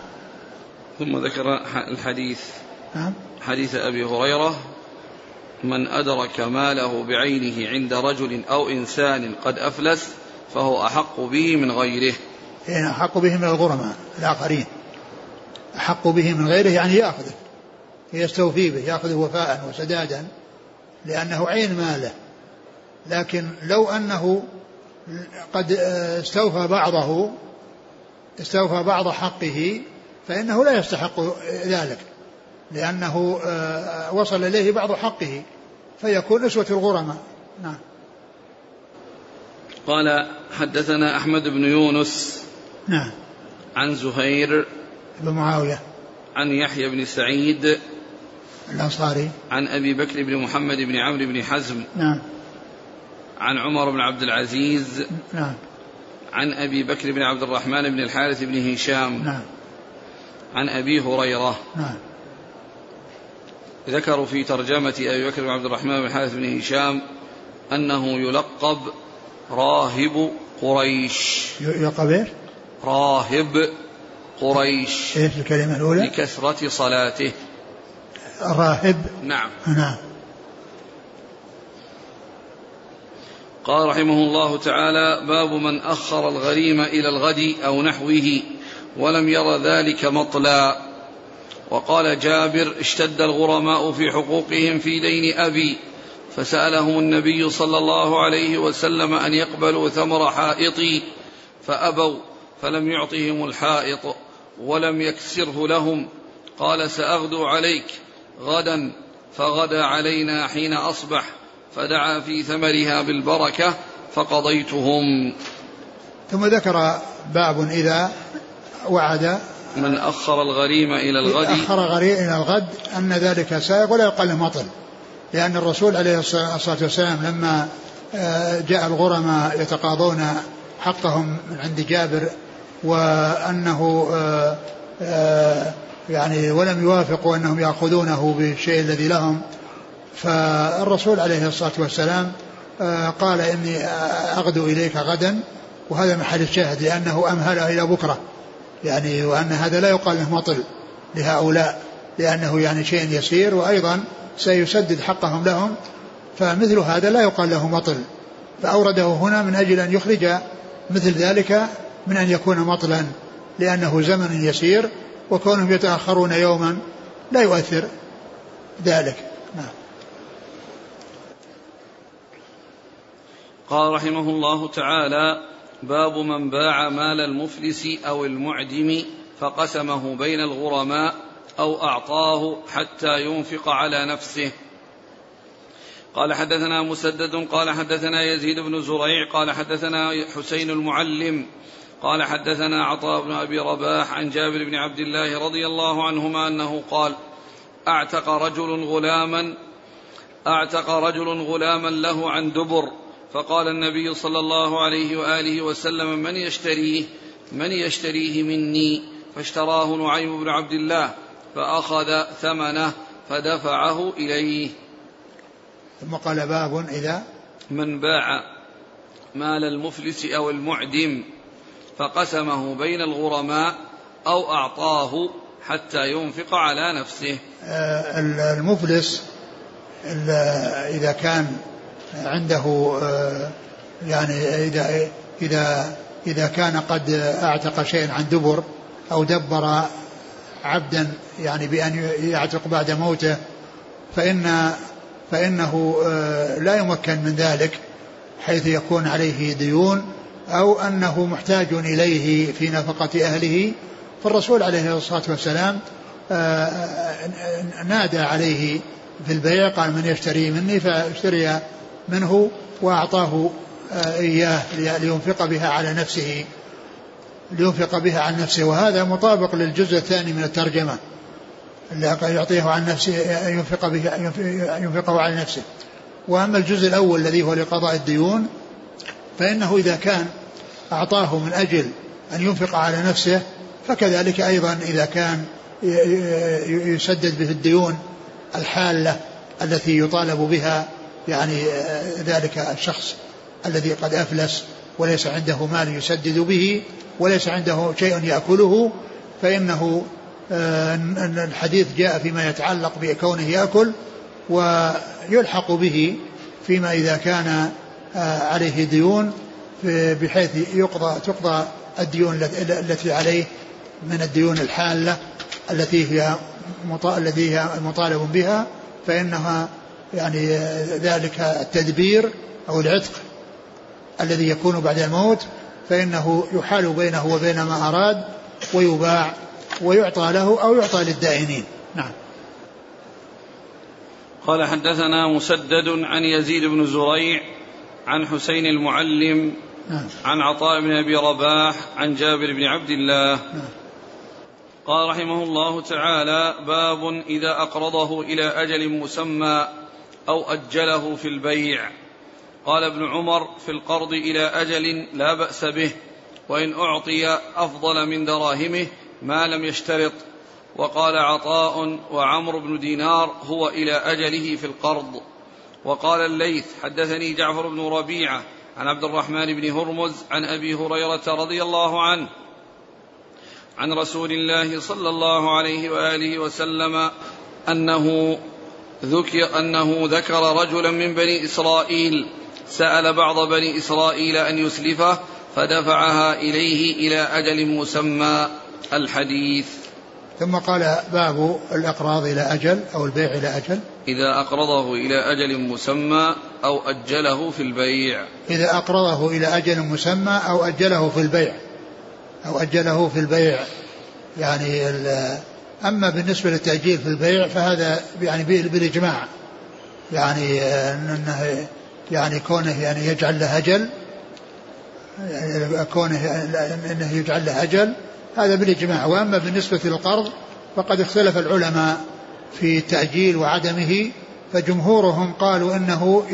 ثم ذكر الحديث. نعم. حديث أبي هريرة من أدرك ماله بعينه عند رجل أو إنسان قد أفلس فهو أحق به من غيره. حين أحق به من الغرماء الآخرين. أحق به من غيره يعني يأخذه يستوفي به يأخذه وفاء وسدادا لأنه عين ماله. لكن لو أنه قد استوفى بعضه استوفى بعض حقه فإنه لا يستحق ذلك. لأنه آه، وصل إليه بعض حقه فيكون نسوة الغرماء. نعم. قال حدثنا أحمد بن يونس نعم. عن زهير بن معاوية. عن يحيى بن سعيد الأنصاري. عن أبي بكر بن محمد بن عمرو بن حزم نعم. عن عمر بن عبد العزيز نعم. عن أبي بكر بن عبد الرحمن بن الحارث بن هشام نعم. عن أبي هريرة نعم. ذكروا في ترجمة أبي بكر بن عبد الرحمن بن الحارث بن هشام أنه يلقب راهب قريش. يلقب إيش؟ راهب قريش. إيش الكلمة الأولى؟ لكثرة صلاته. راهب نعم. نعم. قال رحمه الله تعالى باب من أخر الغريم إلى الغد أو نحوه ولم ير ذلك مطلا وقال جابر اشتد الغرماء في حقوقهم في دين أبي فسألهم النبي صلى الله عليه وسلم أن يقبلوا ثمر حائطي فأبوا فلم يعطهم الحائط ولم يكسره لهم قال سأغدو عليك غدا فغدا علينا حين أصبح فدعا في ثمرها بالبركة فقضيتهم. ثم ذكر باب إذا وعد من أخر الغريم إلى الغد. أخر غريم إلى الغد أن ذلك سائق ولا يقال مطل. لأن الرسول عليه الصلاة والسلام لما آه، جاء الغرماء يتقاضون حقهم من عند جابر وأنه آه، آه، يعني ولم يوافقوا أنهم يأخذونه بالشيء الذي لهم فالرسول عليه الصلاة والسلام قال إني أغدو إليك غدا وهذا محل الشاهد لأنه أمهله إلى بكرة. يعني وأن هذا لا يقال له مطل لهؤلاء لأنه يعني شيء يسير وأيضا سيسدد حقهم لهم فمثل هذا لا يقال له مطل. فأورده هنا من أجل أن يخرج مثل ذلك من أن يكون مطلا لأنه زمن يسير وكونهم يتأخرون يوما لا يؤثر ذلك. نعم. قال رحمه الله تعالى باب من باع مال المفلس أو المعدم فقسمه بين الغرماء أو أعطاه حتى ينفق على نفسه. قال حدثنا مسدد قال حدثنا يزيد بن زريع قال حدثنا حسين المعلم قال حدثنا عطاء بن أبي رباح عن جابر بن عبد الله رضي الله عنهما أنه قال أعتق رجل غلاما أعتق رجل غلاما له عن دبر. فقال النبي صلى الله عليه وآله وسلم من يشتريه؟ من يشتريه مني؟ فاشتراه نعيم بن عبد الله فأخذ ثمنه فدفعه إليه. ثم قال باب إذا من باع مال المفلس أو المعدم فقسمه بين الغرماء أو أعطاه حتى ينفق على نفسه. آه، المفلس إذا كان عنده آه، يعني إذا إذا إذا كان قد أعتق شيئا عن دبر أو دبر عبدا يعني بأن يعتق بعد موته فإن فإنه آه، لا يمكن من ذلك حيث يكون عليه ديون أو أنه محتاج إليه في نفقة أهله. فالرسول عليه الصلاة والسلام آه، نادى عليه في البيع قال من يشتري مني فاشتري منه وأعطاه آه، إياه لينفق بها على نفسه لينفق بها عن نفسه. وهذا مطابق للجزء الثاني من الترجمة اللي يعطيه عن نفسه ينفق به ينفقه على نفسه. وأما الجزء الأول الذي هو لقضاء الديون فإنه إذا كان أعطاه من أجل أن ينفق على نفسه فكذلك أيضا إذا كان يسدد به الديون الحالة التي يطالب بها يعني آه، ذلك الشخص الذي قد أفلس وليس عنده مال يسدد به وليس عنده شيء يأكله فإنه آه، الحديث جاء فيما يتعلق بكونه يأكل ويلحق به فيما إذا كان آه، عليه ديون بحيث يقضى تقضى الديون التي عليه من الديون الحالة التي هي الذي هي مطالب بها فإنها يعني ذلك التدبير أو العتق الذي يكون بعد الموت فإنه يحال بينه وبين ما أراد ويباع ويعطى له أو يعطى للدائنين نعم قال حدثنا مسدد عن يزيد بن زريع عن حسين المعلم نعم. عن عطاء بن أبي رباح عن جابر بن عبد الله نعم. قال رحمه الله تعالى باب إذا أقرضه إلى أجل مسمى أو أجله في البيع. قال ابن عمر في القرض إلى أجل لا بأس به وإن أعطي أفضل من دراهمه ما لم يشترط. وقال عطاء وعمر بن دينار هو إلى أجله في القرض. وقال الليث حدثني جعفر بن ربيعة عن عبد الرحمن بن هرمز عن أبي هريرة رضي الله عنه عن رسول الله صلى الله عليه وآله وسلم أنه ذكر أنه ذكر رجلا من بني إسرائيل سأل بعض بني إسرائيل أن يسلفه فدفعها إليه إلى أجل مسمى الحديث. ثم قال باب الإقراض إلى أجل أو البيع إلى أجل. إذا أقرضه إلى أجل مسمى أو أجله في البيع. إذا أقرضه إلى أجل مسمى أو أجله في البيع. أو أجله في البيع. يعني أما بالنسبة للتأجيل في البيع فهذا يعني بالإجماع. يعني أنه يعني كونه يعني يجعل له أجل يعني كونه أنه يجعل له أجل هذا بالإجماع. وأما بالنسبة للقرض فقد اختلف العلماء في التأجيل وعدمه فجمهورهم قالوا إنه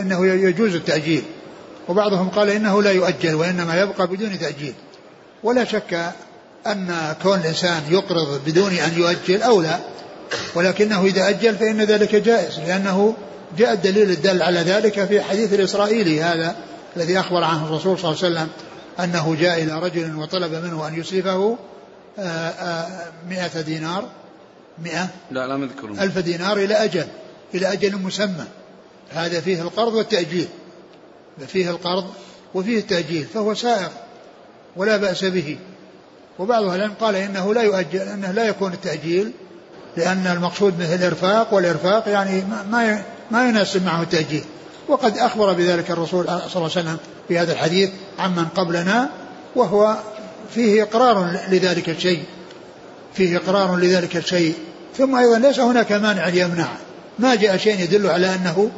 إنه يجوز التأجيل. وبعضهم قال إنه لا يؤجل وإنما يبقى بدون تأجيل. ولا شك أن كون الإنسان يقرض بدون أن يؤجل أولى ولكنه إذا أجل فإن ذلك جائز لأنه جاء الدليل الدال على ذلك في حديث الإسرائيلي هذا الذي أخبر عنه الرسول صلى الله عليه وسلم أنه جاء إلى رجل وطلب منه أن يسلفه آه، آه، مئة دينار مئة؟ لا لا مذكر ألف دينار إلى أجل إلى أجل مسمى. هذا فيه القرض والتأجيل. فيه القرض وفيه التأجيل فهو سائغ ولا بأس به. وبعض العلم قال إنه لا يؤجل أنه لا يكون التأجيل لأن المقصود به الإرفاق والإرفاق يعني ما ما يناسب معه التأجيل. وقد أخبر بذلك الرسول صلى الله عليه وسلم في هذا الحديث عمن قبلنا وهو فيه إقرار لذلك الشيء. فيه إقرار لذلك الشيء. ثم أيضا ليس هناك مانع يمنع ما جاء شيء يدل على أنه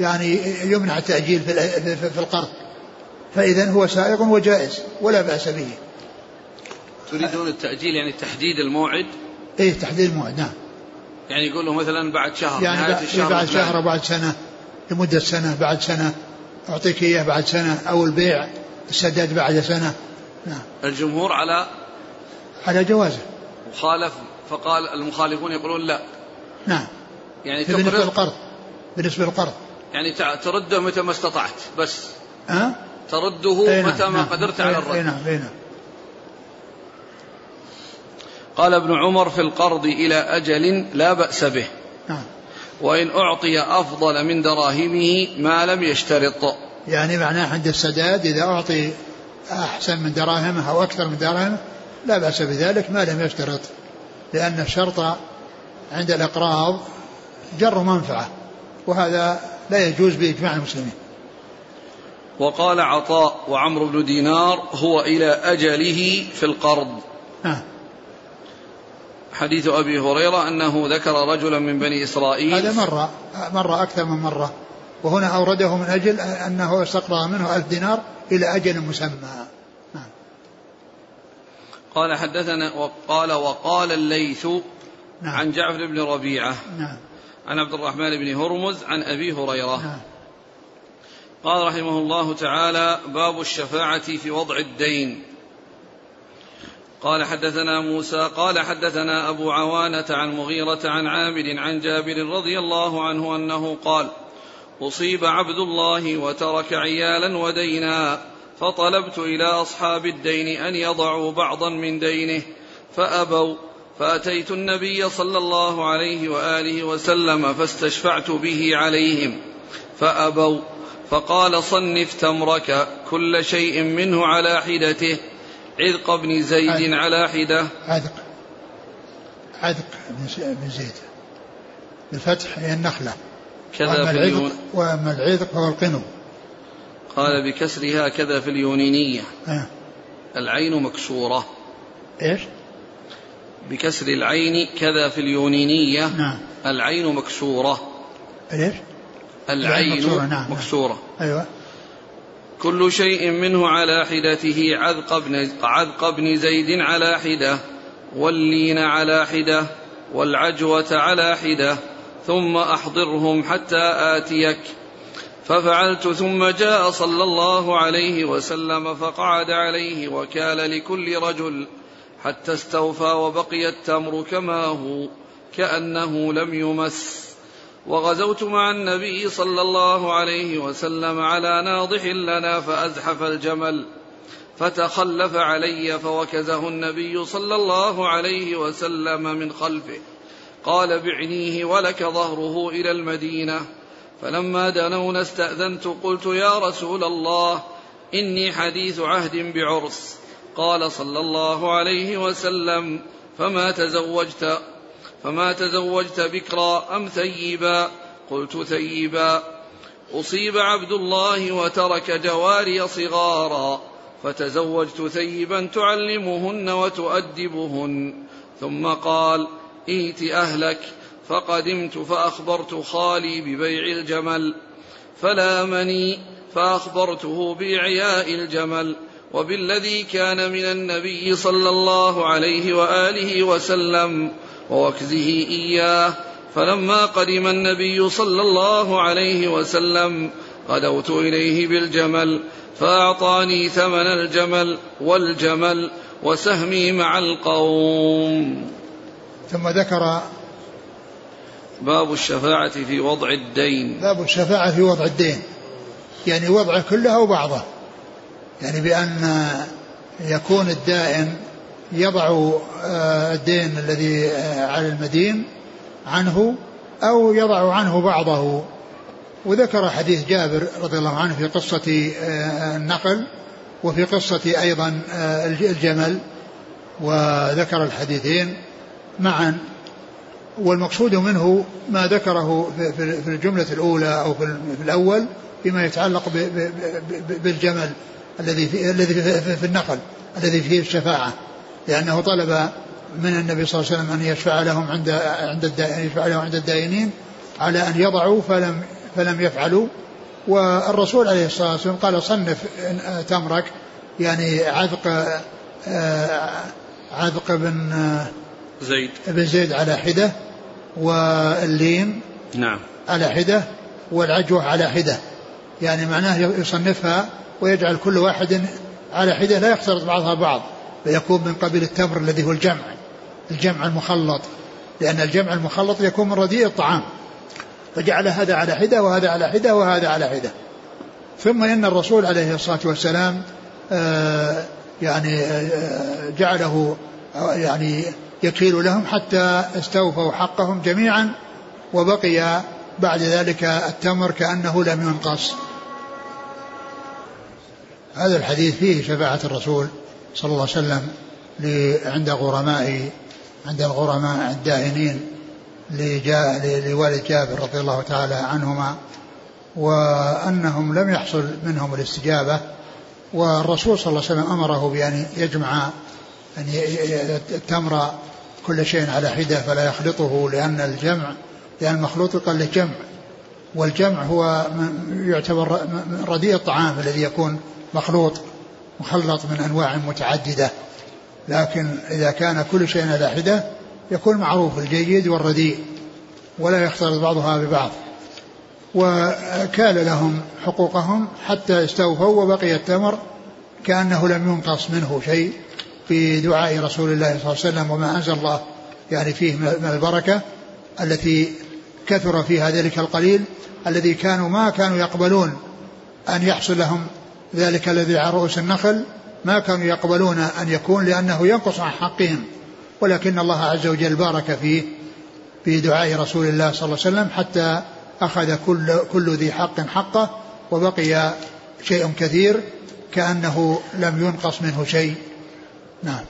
يعني يمنع التأجيل في القرض. فإذا هو سائغ وجائز ولا بأس به. تريدون التأجيل يعني تحديد الموعد؟ إيه تحديد الموعد نعم. يعني يقول له مثلا بعد شهر يعني نهاية الشهر بعد شهر وبعد سنة لمدة سنة بعد سنة. أعطيك إياه بعد سنة أو البيع السداد بعد سنة. نعم. الجمهور على؟ على جوازه. وخالف فقال المخالفون يقولون لا. نعم. يعني بالنسبة للقرض. بالنسبة للقرض. يعني ترده متى ما استطعت بس. ها؟ ترده نعم متى ما نعم. قدرت على الرد. اي نعم اي نعم. قال ابن عمر في القرض إلى أجل لا بأس به. نعم. وإن أعطي أفضل من دراهمه ما لم يشترط. يعني معناه عند السداد إذا أعطي أحسن من دراهمه أو أكثر من دراهمه لا بأس بذلك ما لم يشترط. لأن الشرط عند الإقراض جر منفعة وهذا لا يجوز بإجماع المسلمين. وقال عطاء وعمرو بن دينار هو إلى أجله في القرض. نعم. حديث أبي هريرة أنه ذكر رجلا من بني إسرائيل هذا مرة مرة أكثر من مرة وهنا أورده من أجل أنه استقرأ منه ألف دينار إلى أجل مسمى نعم. قال حدثنا وقال وقال الليث نعم. عن جعفر بن ربيعة نعم. عن عبد الرحمن بن هرمز عن أبي هريرة نعم. قال رحمه الله تعالى باب الشفاعة في وضع الدين قال حدثنا موسى قال حدثنا أبو عوانة عن مغيرة عن عامر عن جابر رضي الله عنه أنه قال أصيب عبد الله وترك عيالا ودينا فطلبت إلى أصحاب الدين أن يضعوا بعضا من دينه فأبوا فأتيت النبي صلى الله عليه وآله وسلم فاستشفعت به عليهم فأبوا فقال صنف تمرك كل شيء منه على حدته عذق بن زيد على حدة. عذق. عذق بن زيد. بالفتح هي النخلة. كذا في اليون وأما العذق فهو القنو. قال بكسرها كذا في اليونينية. آه. العين مكسورة. إيش؟ بكسر العين كذا في اليونينية. نعم. العين مكسورة. ليش؟ العين مكسورة نعم. نعم. مكسورة. أيوة. كل شيء منه على حدته. عذق بن عذق بن زيد على حدة واللين على حدة والعجوة على حدة ثم أحضرهم حتى آتيك. ففعلت ثم جاء صلى الله عليه وسلم فقعد عليه وكال لكل رجل حتى استوفى وبقي التمر كما هو كأنه لم يمس. وغزوت مع النبي صلى الله عليه وسلم على ناضح لنا فأزحف الجمل فتخلف علي فوكزه النبي صلى الله عليه وسلم من خلفه. قال بعنيه ولك ظهره إلى المدينة. فلما دنونا استأذنت قلت يا رسول الله إني حديث عهد بعرس. قال صلى الله عليه وسلم فما تزوجت؟ فما تزوجت بكرا أم ثيبا قلت ثيبا. أصيب عبد الله وترك جواري صغارا فتزوجت ثيبا تعلمهن وتؤدبهن. ثم قال ائت أهلك فقدمت فأخبرت خالي ببيع الجمل. فلامني فأخبرته بإعياء الجمل. وبالذي كان من النبي صلى الله عليه وآله وسلم ووكزه إياه. فلما قدم النبي صلى الله عليه وسلم غدوت إليه بالجمل فأعطاني ثمن الجمل والجمل وسهمي مع القوم. ثم ذكر باب الشفاعة في وضع الدين. باب الشفاعة في وضع الدين. يعني وضعه كله أو بعضه. يعني بأن يكون الدائن يضع آه، الدين الذي آه، على المدين عنه أو يضع عنه بعضه. وذكر حديث جابر رضي الله عنه في قصة آه، النقل وفي قصة أيضا الجمل وذكر الحديثين معا. والمقصود منه ما ذكره في الجملة الأولى أو في الأول فيما يتعلق بالجمل الذي في الذي في النقل الذي فيه الشفاعة. لأنه طلب من النبي صلى الله عليه وسلم أن يشفع لهم عند عند الدائن يشفع لهم عند الدائنين على أن يضعوا فلم فلم يفعلوا. والرسول عليه الصلاة والسلام قال صنف تمرك يعني عذق عذق بن زيد. بن زيد على حدة واللين نعم. على حدة والعجوة على حدة. يعني معناه يصنفها ويجعل كل واحد على حدة لا يختلط بعضها بعض. فيكون من قبيل التمر الذي هو الجمع الجمع المخلط لأن الجمع المخلط يكون من رديء الطعام. فجعل هذا على حدة وهذا على حدة وهذا على حدة. ثم إن الرسول عليه الصلاة والسلام آه يعني آه جعله يعني يكيل لهم حتى استوفوا حقهم جميعا وبقي بعد ذلك التمر كأنه لم ينقص. هذا الحديث فيه شفاعة الرسول. صلى الله عليه وسلم عند غرماء عند الغرماء الدائنين لوالد جابر رضي الله تعالى عنهما وأنهم لم يحصل منهم الاستجابة والرسول صلى الله عليه وسلم أمره بأن يجمع أن التمر كل شيء على حدة فلا يخلطه لأن الجمع لأن المخلوط يقال له جمع والجمع هو يعتبر رديء الطعام الذي يكون مخلوط. مخلط من أنواع متعددة لكن إذا كان كل شيء على حدة يكون معروف الجيد والرديء ولا يختلط بعضها ببعض. وكال لهم حقوقهم حتى استوفوا وبقي التمر كأنه لم ينقص منه شيء في دعاء رسول الله صلى الله عليه وسلم وما أنزل الله يعني فيه من البركة التي كثر فيها ذلك القليل الذي كانوا ما كانوا يقبلون أن يحصل لهم ذلك الذي على رؤوس النخل ما كانوا يقبلون أن يكون لأنه ينقص عن حقهم. ولكن الله عز وجل بارك فيه في دعاء رسول الله صلى الله عليه وسلم حتى أخذ كل, كل ذي حق حقه وبقي شيء كثير كأنه لم ينقص منه شيء. نعم.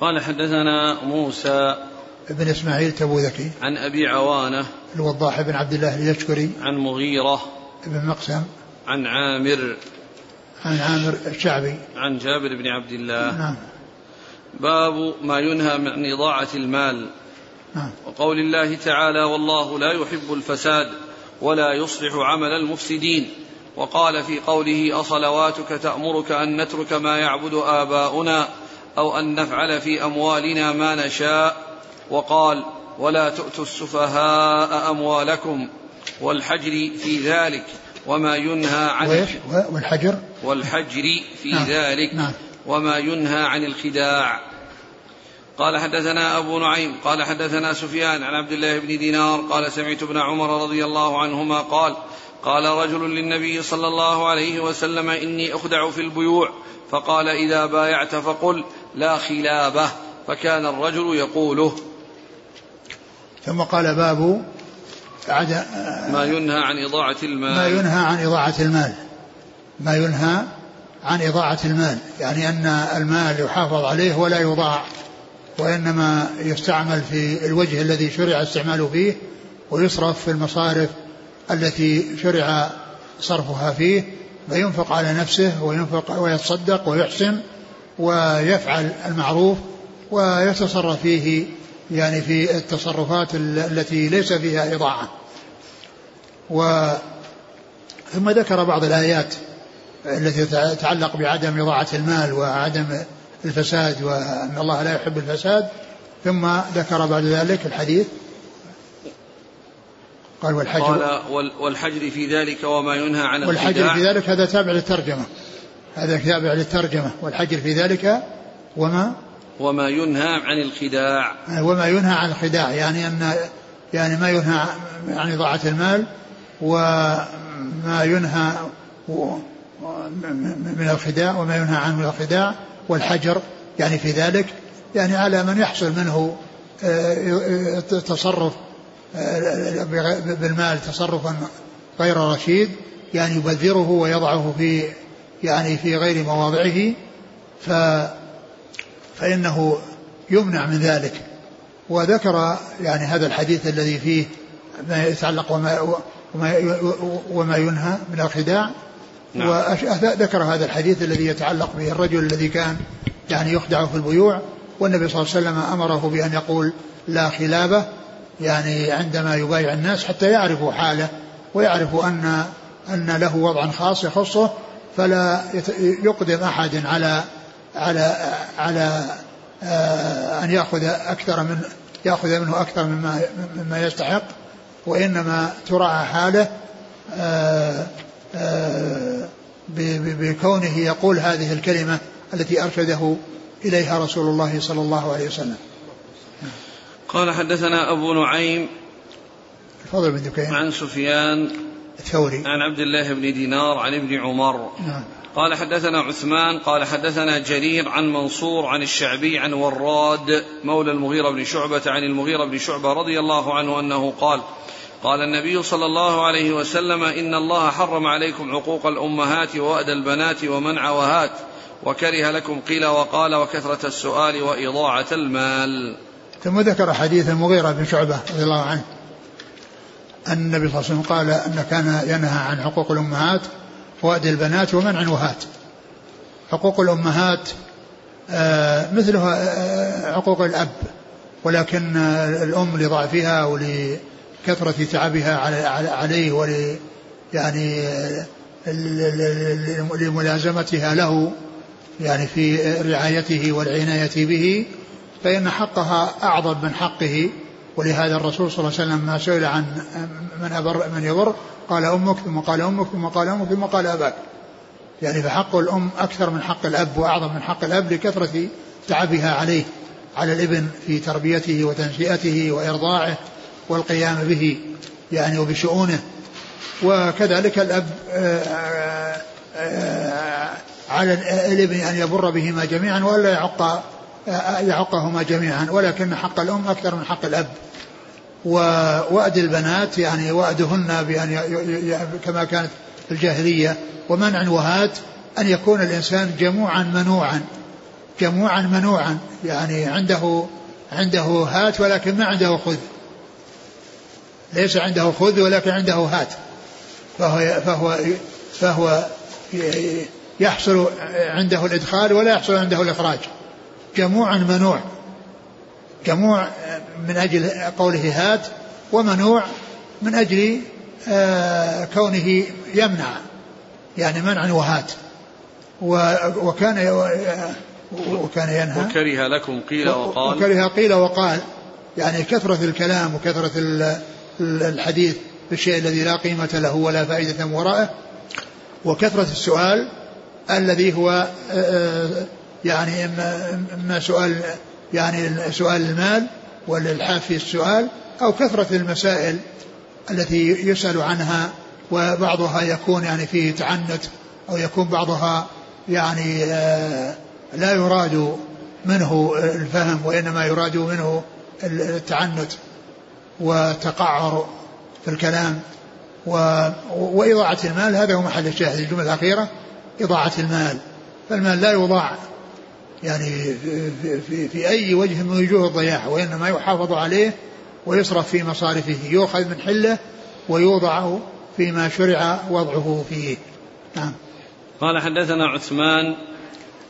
قال حدثنا موسى بن إسماعيل تبوذكي عن أبي عوانة الوضاح بن عبد الله اليشكري. عن مغيرة بن مقسم. عن عامر. عن عامر الشعبي. عن جابر بن عبد الله. نعم. باب ما ينهى عن إضاعة المال. نعم. وقول الله تعالى والله لا يحب الفساد ولا يصلح عمل المفسدين وقال في قوله أصلواتك تأمرك أن نترك ما يعبد آباؤنا أو أن نفعل في أموالنا ما نشاء وقال ولا تؤتوا السفهاء أموالكم والحجر في ذلك وما ينهى عن وإيش؟ والحجر؟ والحجر في نعم. ذلك. نعم. وما ينهى عن الخداع. قال حدثنا أبو نعيم قال حدثنا سفيان عن عبد الله بن دينار قال سمعت ابن عمر رضي الله عنهما قال قال رجل للنبي صلى الله عليه وسلم إني أخدع في البيوع. فقال إذا بايعت فقل لا خلابة. فكان الرجل يقوله. ثم قال باب عد ما ينهى عن إضاعة المال. ما ينهى عن إضاعة المال. ما ينهى عن إضاعة المال. يعني أن المال يحافظ عليه ولا يضاع وإنما يستعمل في الوجه الذي شرع استعماله فيه ويصرف في المصارف التي شرع صرفها فيه فينفق على نفسه وينفق ويتصدق ويحسن ويفعل المعروف ويتصرف فيه يعني في التصرفات التي ليس فيها إضاعة. و ثم ذكر بعض الآيات التي تتعلق بعدم إضاعة المال وعدم الفساد وأن الله لا يحب الفساد ثم ذكر بعد ذلك الحديث. قال والحجر قال وال- والحجر في ذلك وما ينهى عن والحجر في ذلك هذا تابع للترجمة. هذا تابع للترجمة. والحجر في ذلك وما؟ وما ينهى عن الخداع. وما ينهى عن الخداع يعني أن يعني ما ينهى عن إضاعة المال وما ينهى من الخداع وما ينهى عنه من الخداع والحجر يعني في ذلك يعني على من يحصل منه آه، تصرف آه، بالمال تصرفا غير رشيد يعني يبذره ويضعه في يعني في غير مواضعه ف فإنه يمنع من ذلك. وذكر يعني هذا الحديث الذي فيه ما يتعلق وما وما, وما ينهى من الخداع نعم. وذكر هذا الحديث الذي يتعلق به الرجل الذي كان يعني يخدع في البيوع والنبي صلى الله عليه وسلم أمره بأن يقول لا خلابة يعني عندما يبايع الناس حتى يعرفوا حاله ويعرفوا ان أن له وضعا خاص يخصه فلا يقدم أحد على على على آه، أن يأخذ أكثر من يأخذ منه أكثر مما مما يستحق وإنما تراعى حاله آه، آه، بكونه يقول هذه الكلمة التي أرشده إليها رسول الله صلى الله عليه وسلم. قال حدثنا أبو نعيم الفضل بن دكين. عن سفيان الثوري. عن عبد الله بن دينار عن ابن عمر. نعم. قال حدثنا عثمان قال حدثنا جرير عن منصور عن الشعبي عن وراد مولى المغيرة بن شعبة عن المغيرة بن شعبة رضي الله عنه أنه قال قال النبي صلى الله عليه وسلم إن الله حرم عليكم عقوق الأمهات وأدى البنات ومنع وهات وكره لكم قيل وقال وكثرة السؤال وإضاعة المال. ثم ذكر حديث المغيرة بن شعبة رضي الله عنه. أن النبي صلى الله عليه وسلم قال أن كان ينهى عن حقوق الأمهات وأد البنات ومنع وهات. حقوق الأمهات آه، مثلها آه، حقوق الأب ولكن آه، الأم لضعفها ولكثرة تعبها عليه ول يعني لملازمتها له يعني في رعايته والعناية به فإن حقها أعظم من حقه. ولهذا الرسول صلى الله عليه وسلم ما سئل عن من أبر من يضر قال أمك ثم قال أمك ثم قال أمك ثم قال أباك. يعني فحق الأم أكثر من حق الأب وأعظم من حق الأب لكثرة تعبها عليه على الإبن في تربيته وتنشئته وإرضاعه. والقيام به يعني وبشؤونه. وكذلك الأب آه، آه، على الابن أن يبر بهما جميعا ولا يعق آه، يعقهما جميعا ولكن حق الأم أكثر من حق الأب. ووأد البنات يعني وأدهن بأن كما كانت في الجاهلية. ومنع وهات أن يكون الإنسان جموعا منوعا جموعا منوعا يعني عنده عنده هات ولكن ما عنده خذ. ليس عنده خذ ولكن عنده هات. فهو فهو فهو يحصل عنده الإدخال ولا يحصل عنده الإخراج. جموع منوع. جموع من أجل قوله هات ومنوع من أجل آه، كونه يمنع. يعني منعا وهات. وكان وكان ينهى. وكره لكم قيل وقال. وكره قيل وقال. يعني كثرة الكلام وكثرة الحديث في الشيء الذي لا قيمة له ولا فائدة وراءه. وكثرة السؤال الذي هو آه، يعني إما, إما سؤال يعني سؤال المال والإلحاف في السؤال أو كثرة المسائل التي يسأل عنها وبعضها يكون يعني فيه تعنت أو يكون بعضها يعني آه، لا يراد منه الفهم وإنما يراد منه التعنت. وتقعر في الكلام و... وإضاعة المال هذا هو محل الشاهد. الجملة الأخيرة إضاعة المال. فالمال لا يضاع يعني في, في, في أي وجه من وجوه الضياع وإنما يحافظ عليه ويصرف في مصارفه. يؤخذ من حله ويوضع فيما شرع وضعه فيه. نعم. قال حدثنا عثمان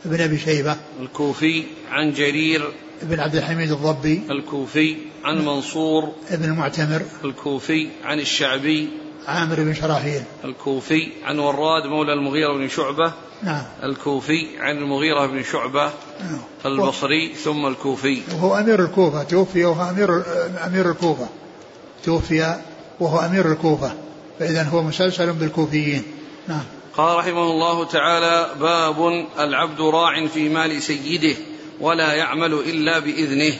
بن أبي شيبة الكوفي عن جرير بن عبد الحميد الضبي الكوفي عن منصور بن المعتمر الكوفي عن الشعبي عامر بن شراحيل. الكوفي عن وراد مولى المغيرة بن شعبة نعم. الكوفي عن المغيرة بن شعبة نعم. البصري ثم الكوفي. وهو أمير الكوفة توفي وهو أمير أمير الكوفة. توفي وهو أمير الكوفة. فإذا هو مسلسل بالكوفيين. نعم. قال رحمه الله تعالى باب العبد راع في مال سيده ولا يعمل إلا بإذنه.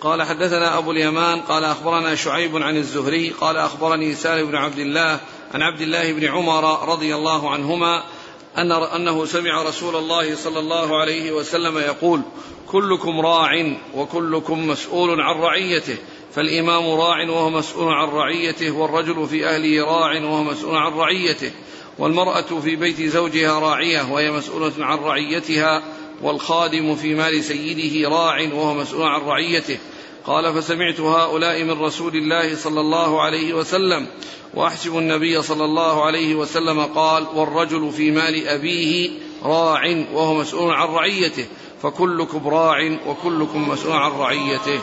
قال حدثنا أبو اليمان قال أخبرنا شعيب عن الزهري قال أخبرني سالم بن عبد الله عن عبد الله بن عمر رضي الله عنهما أن أنه سمع رسول الله صلى الله عليه وسلم يقول كلكم راع وكلكم مسؤول عن رعيته فالإمام راع وهو مسؤول عن رعيته والرجل في أهله راع وهو مسؤول عن رعيته والمرأة في بيت زوجها راعية وهي مسؤولة عن رعيتها والخادم في مال سيده راع وهو مسؤول عن رعيته. قال فسمعت هؤلاء من رسول الله صلى الله عليه وسلم وأحسب النبي صلى الله عليه وسلم قال والرجل في مال أبيه راع وهو مسؤول عن رعيته فكلكم راع وكلكم مسؤول عن رعيته.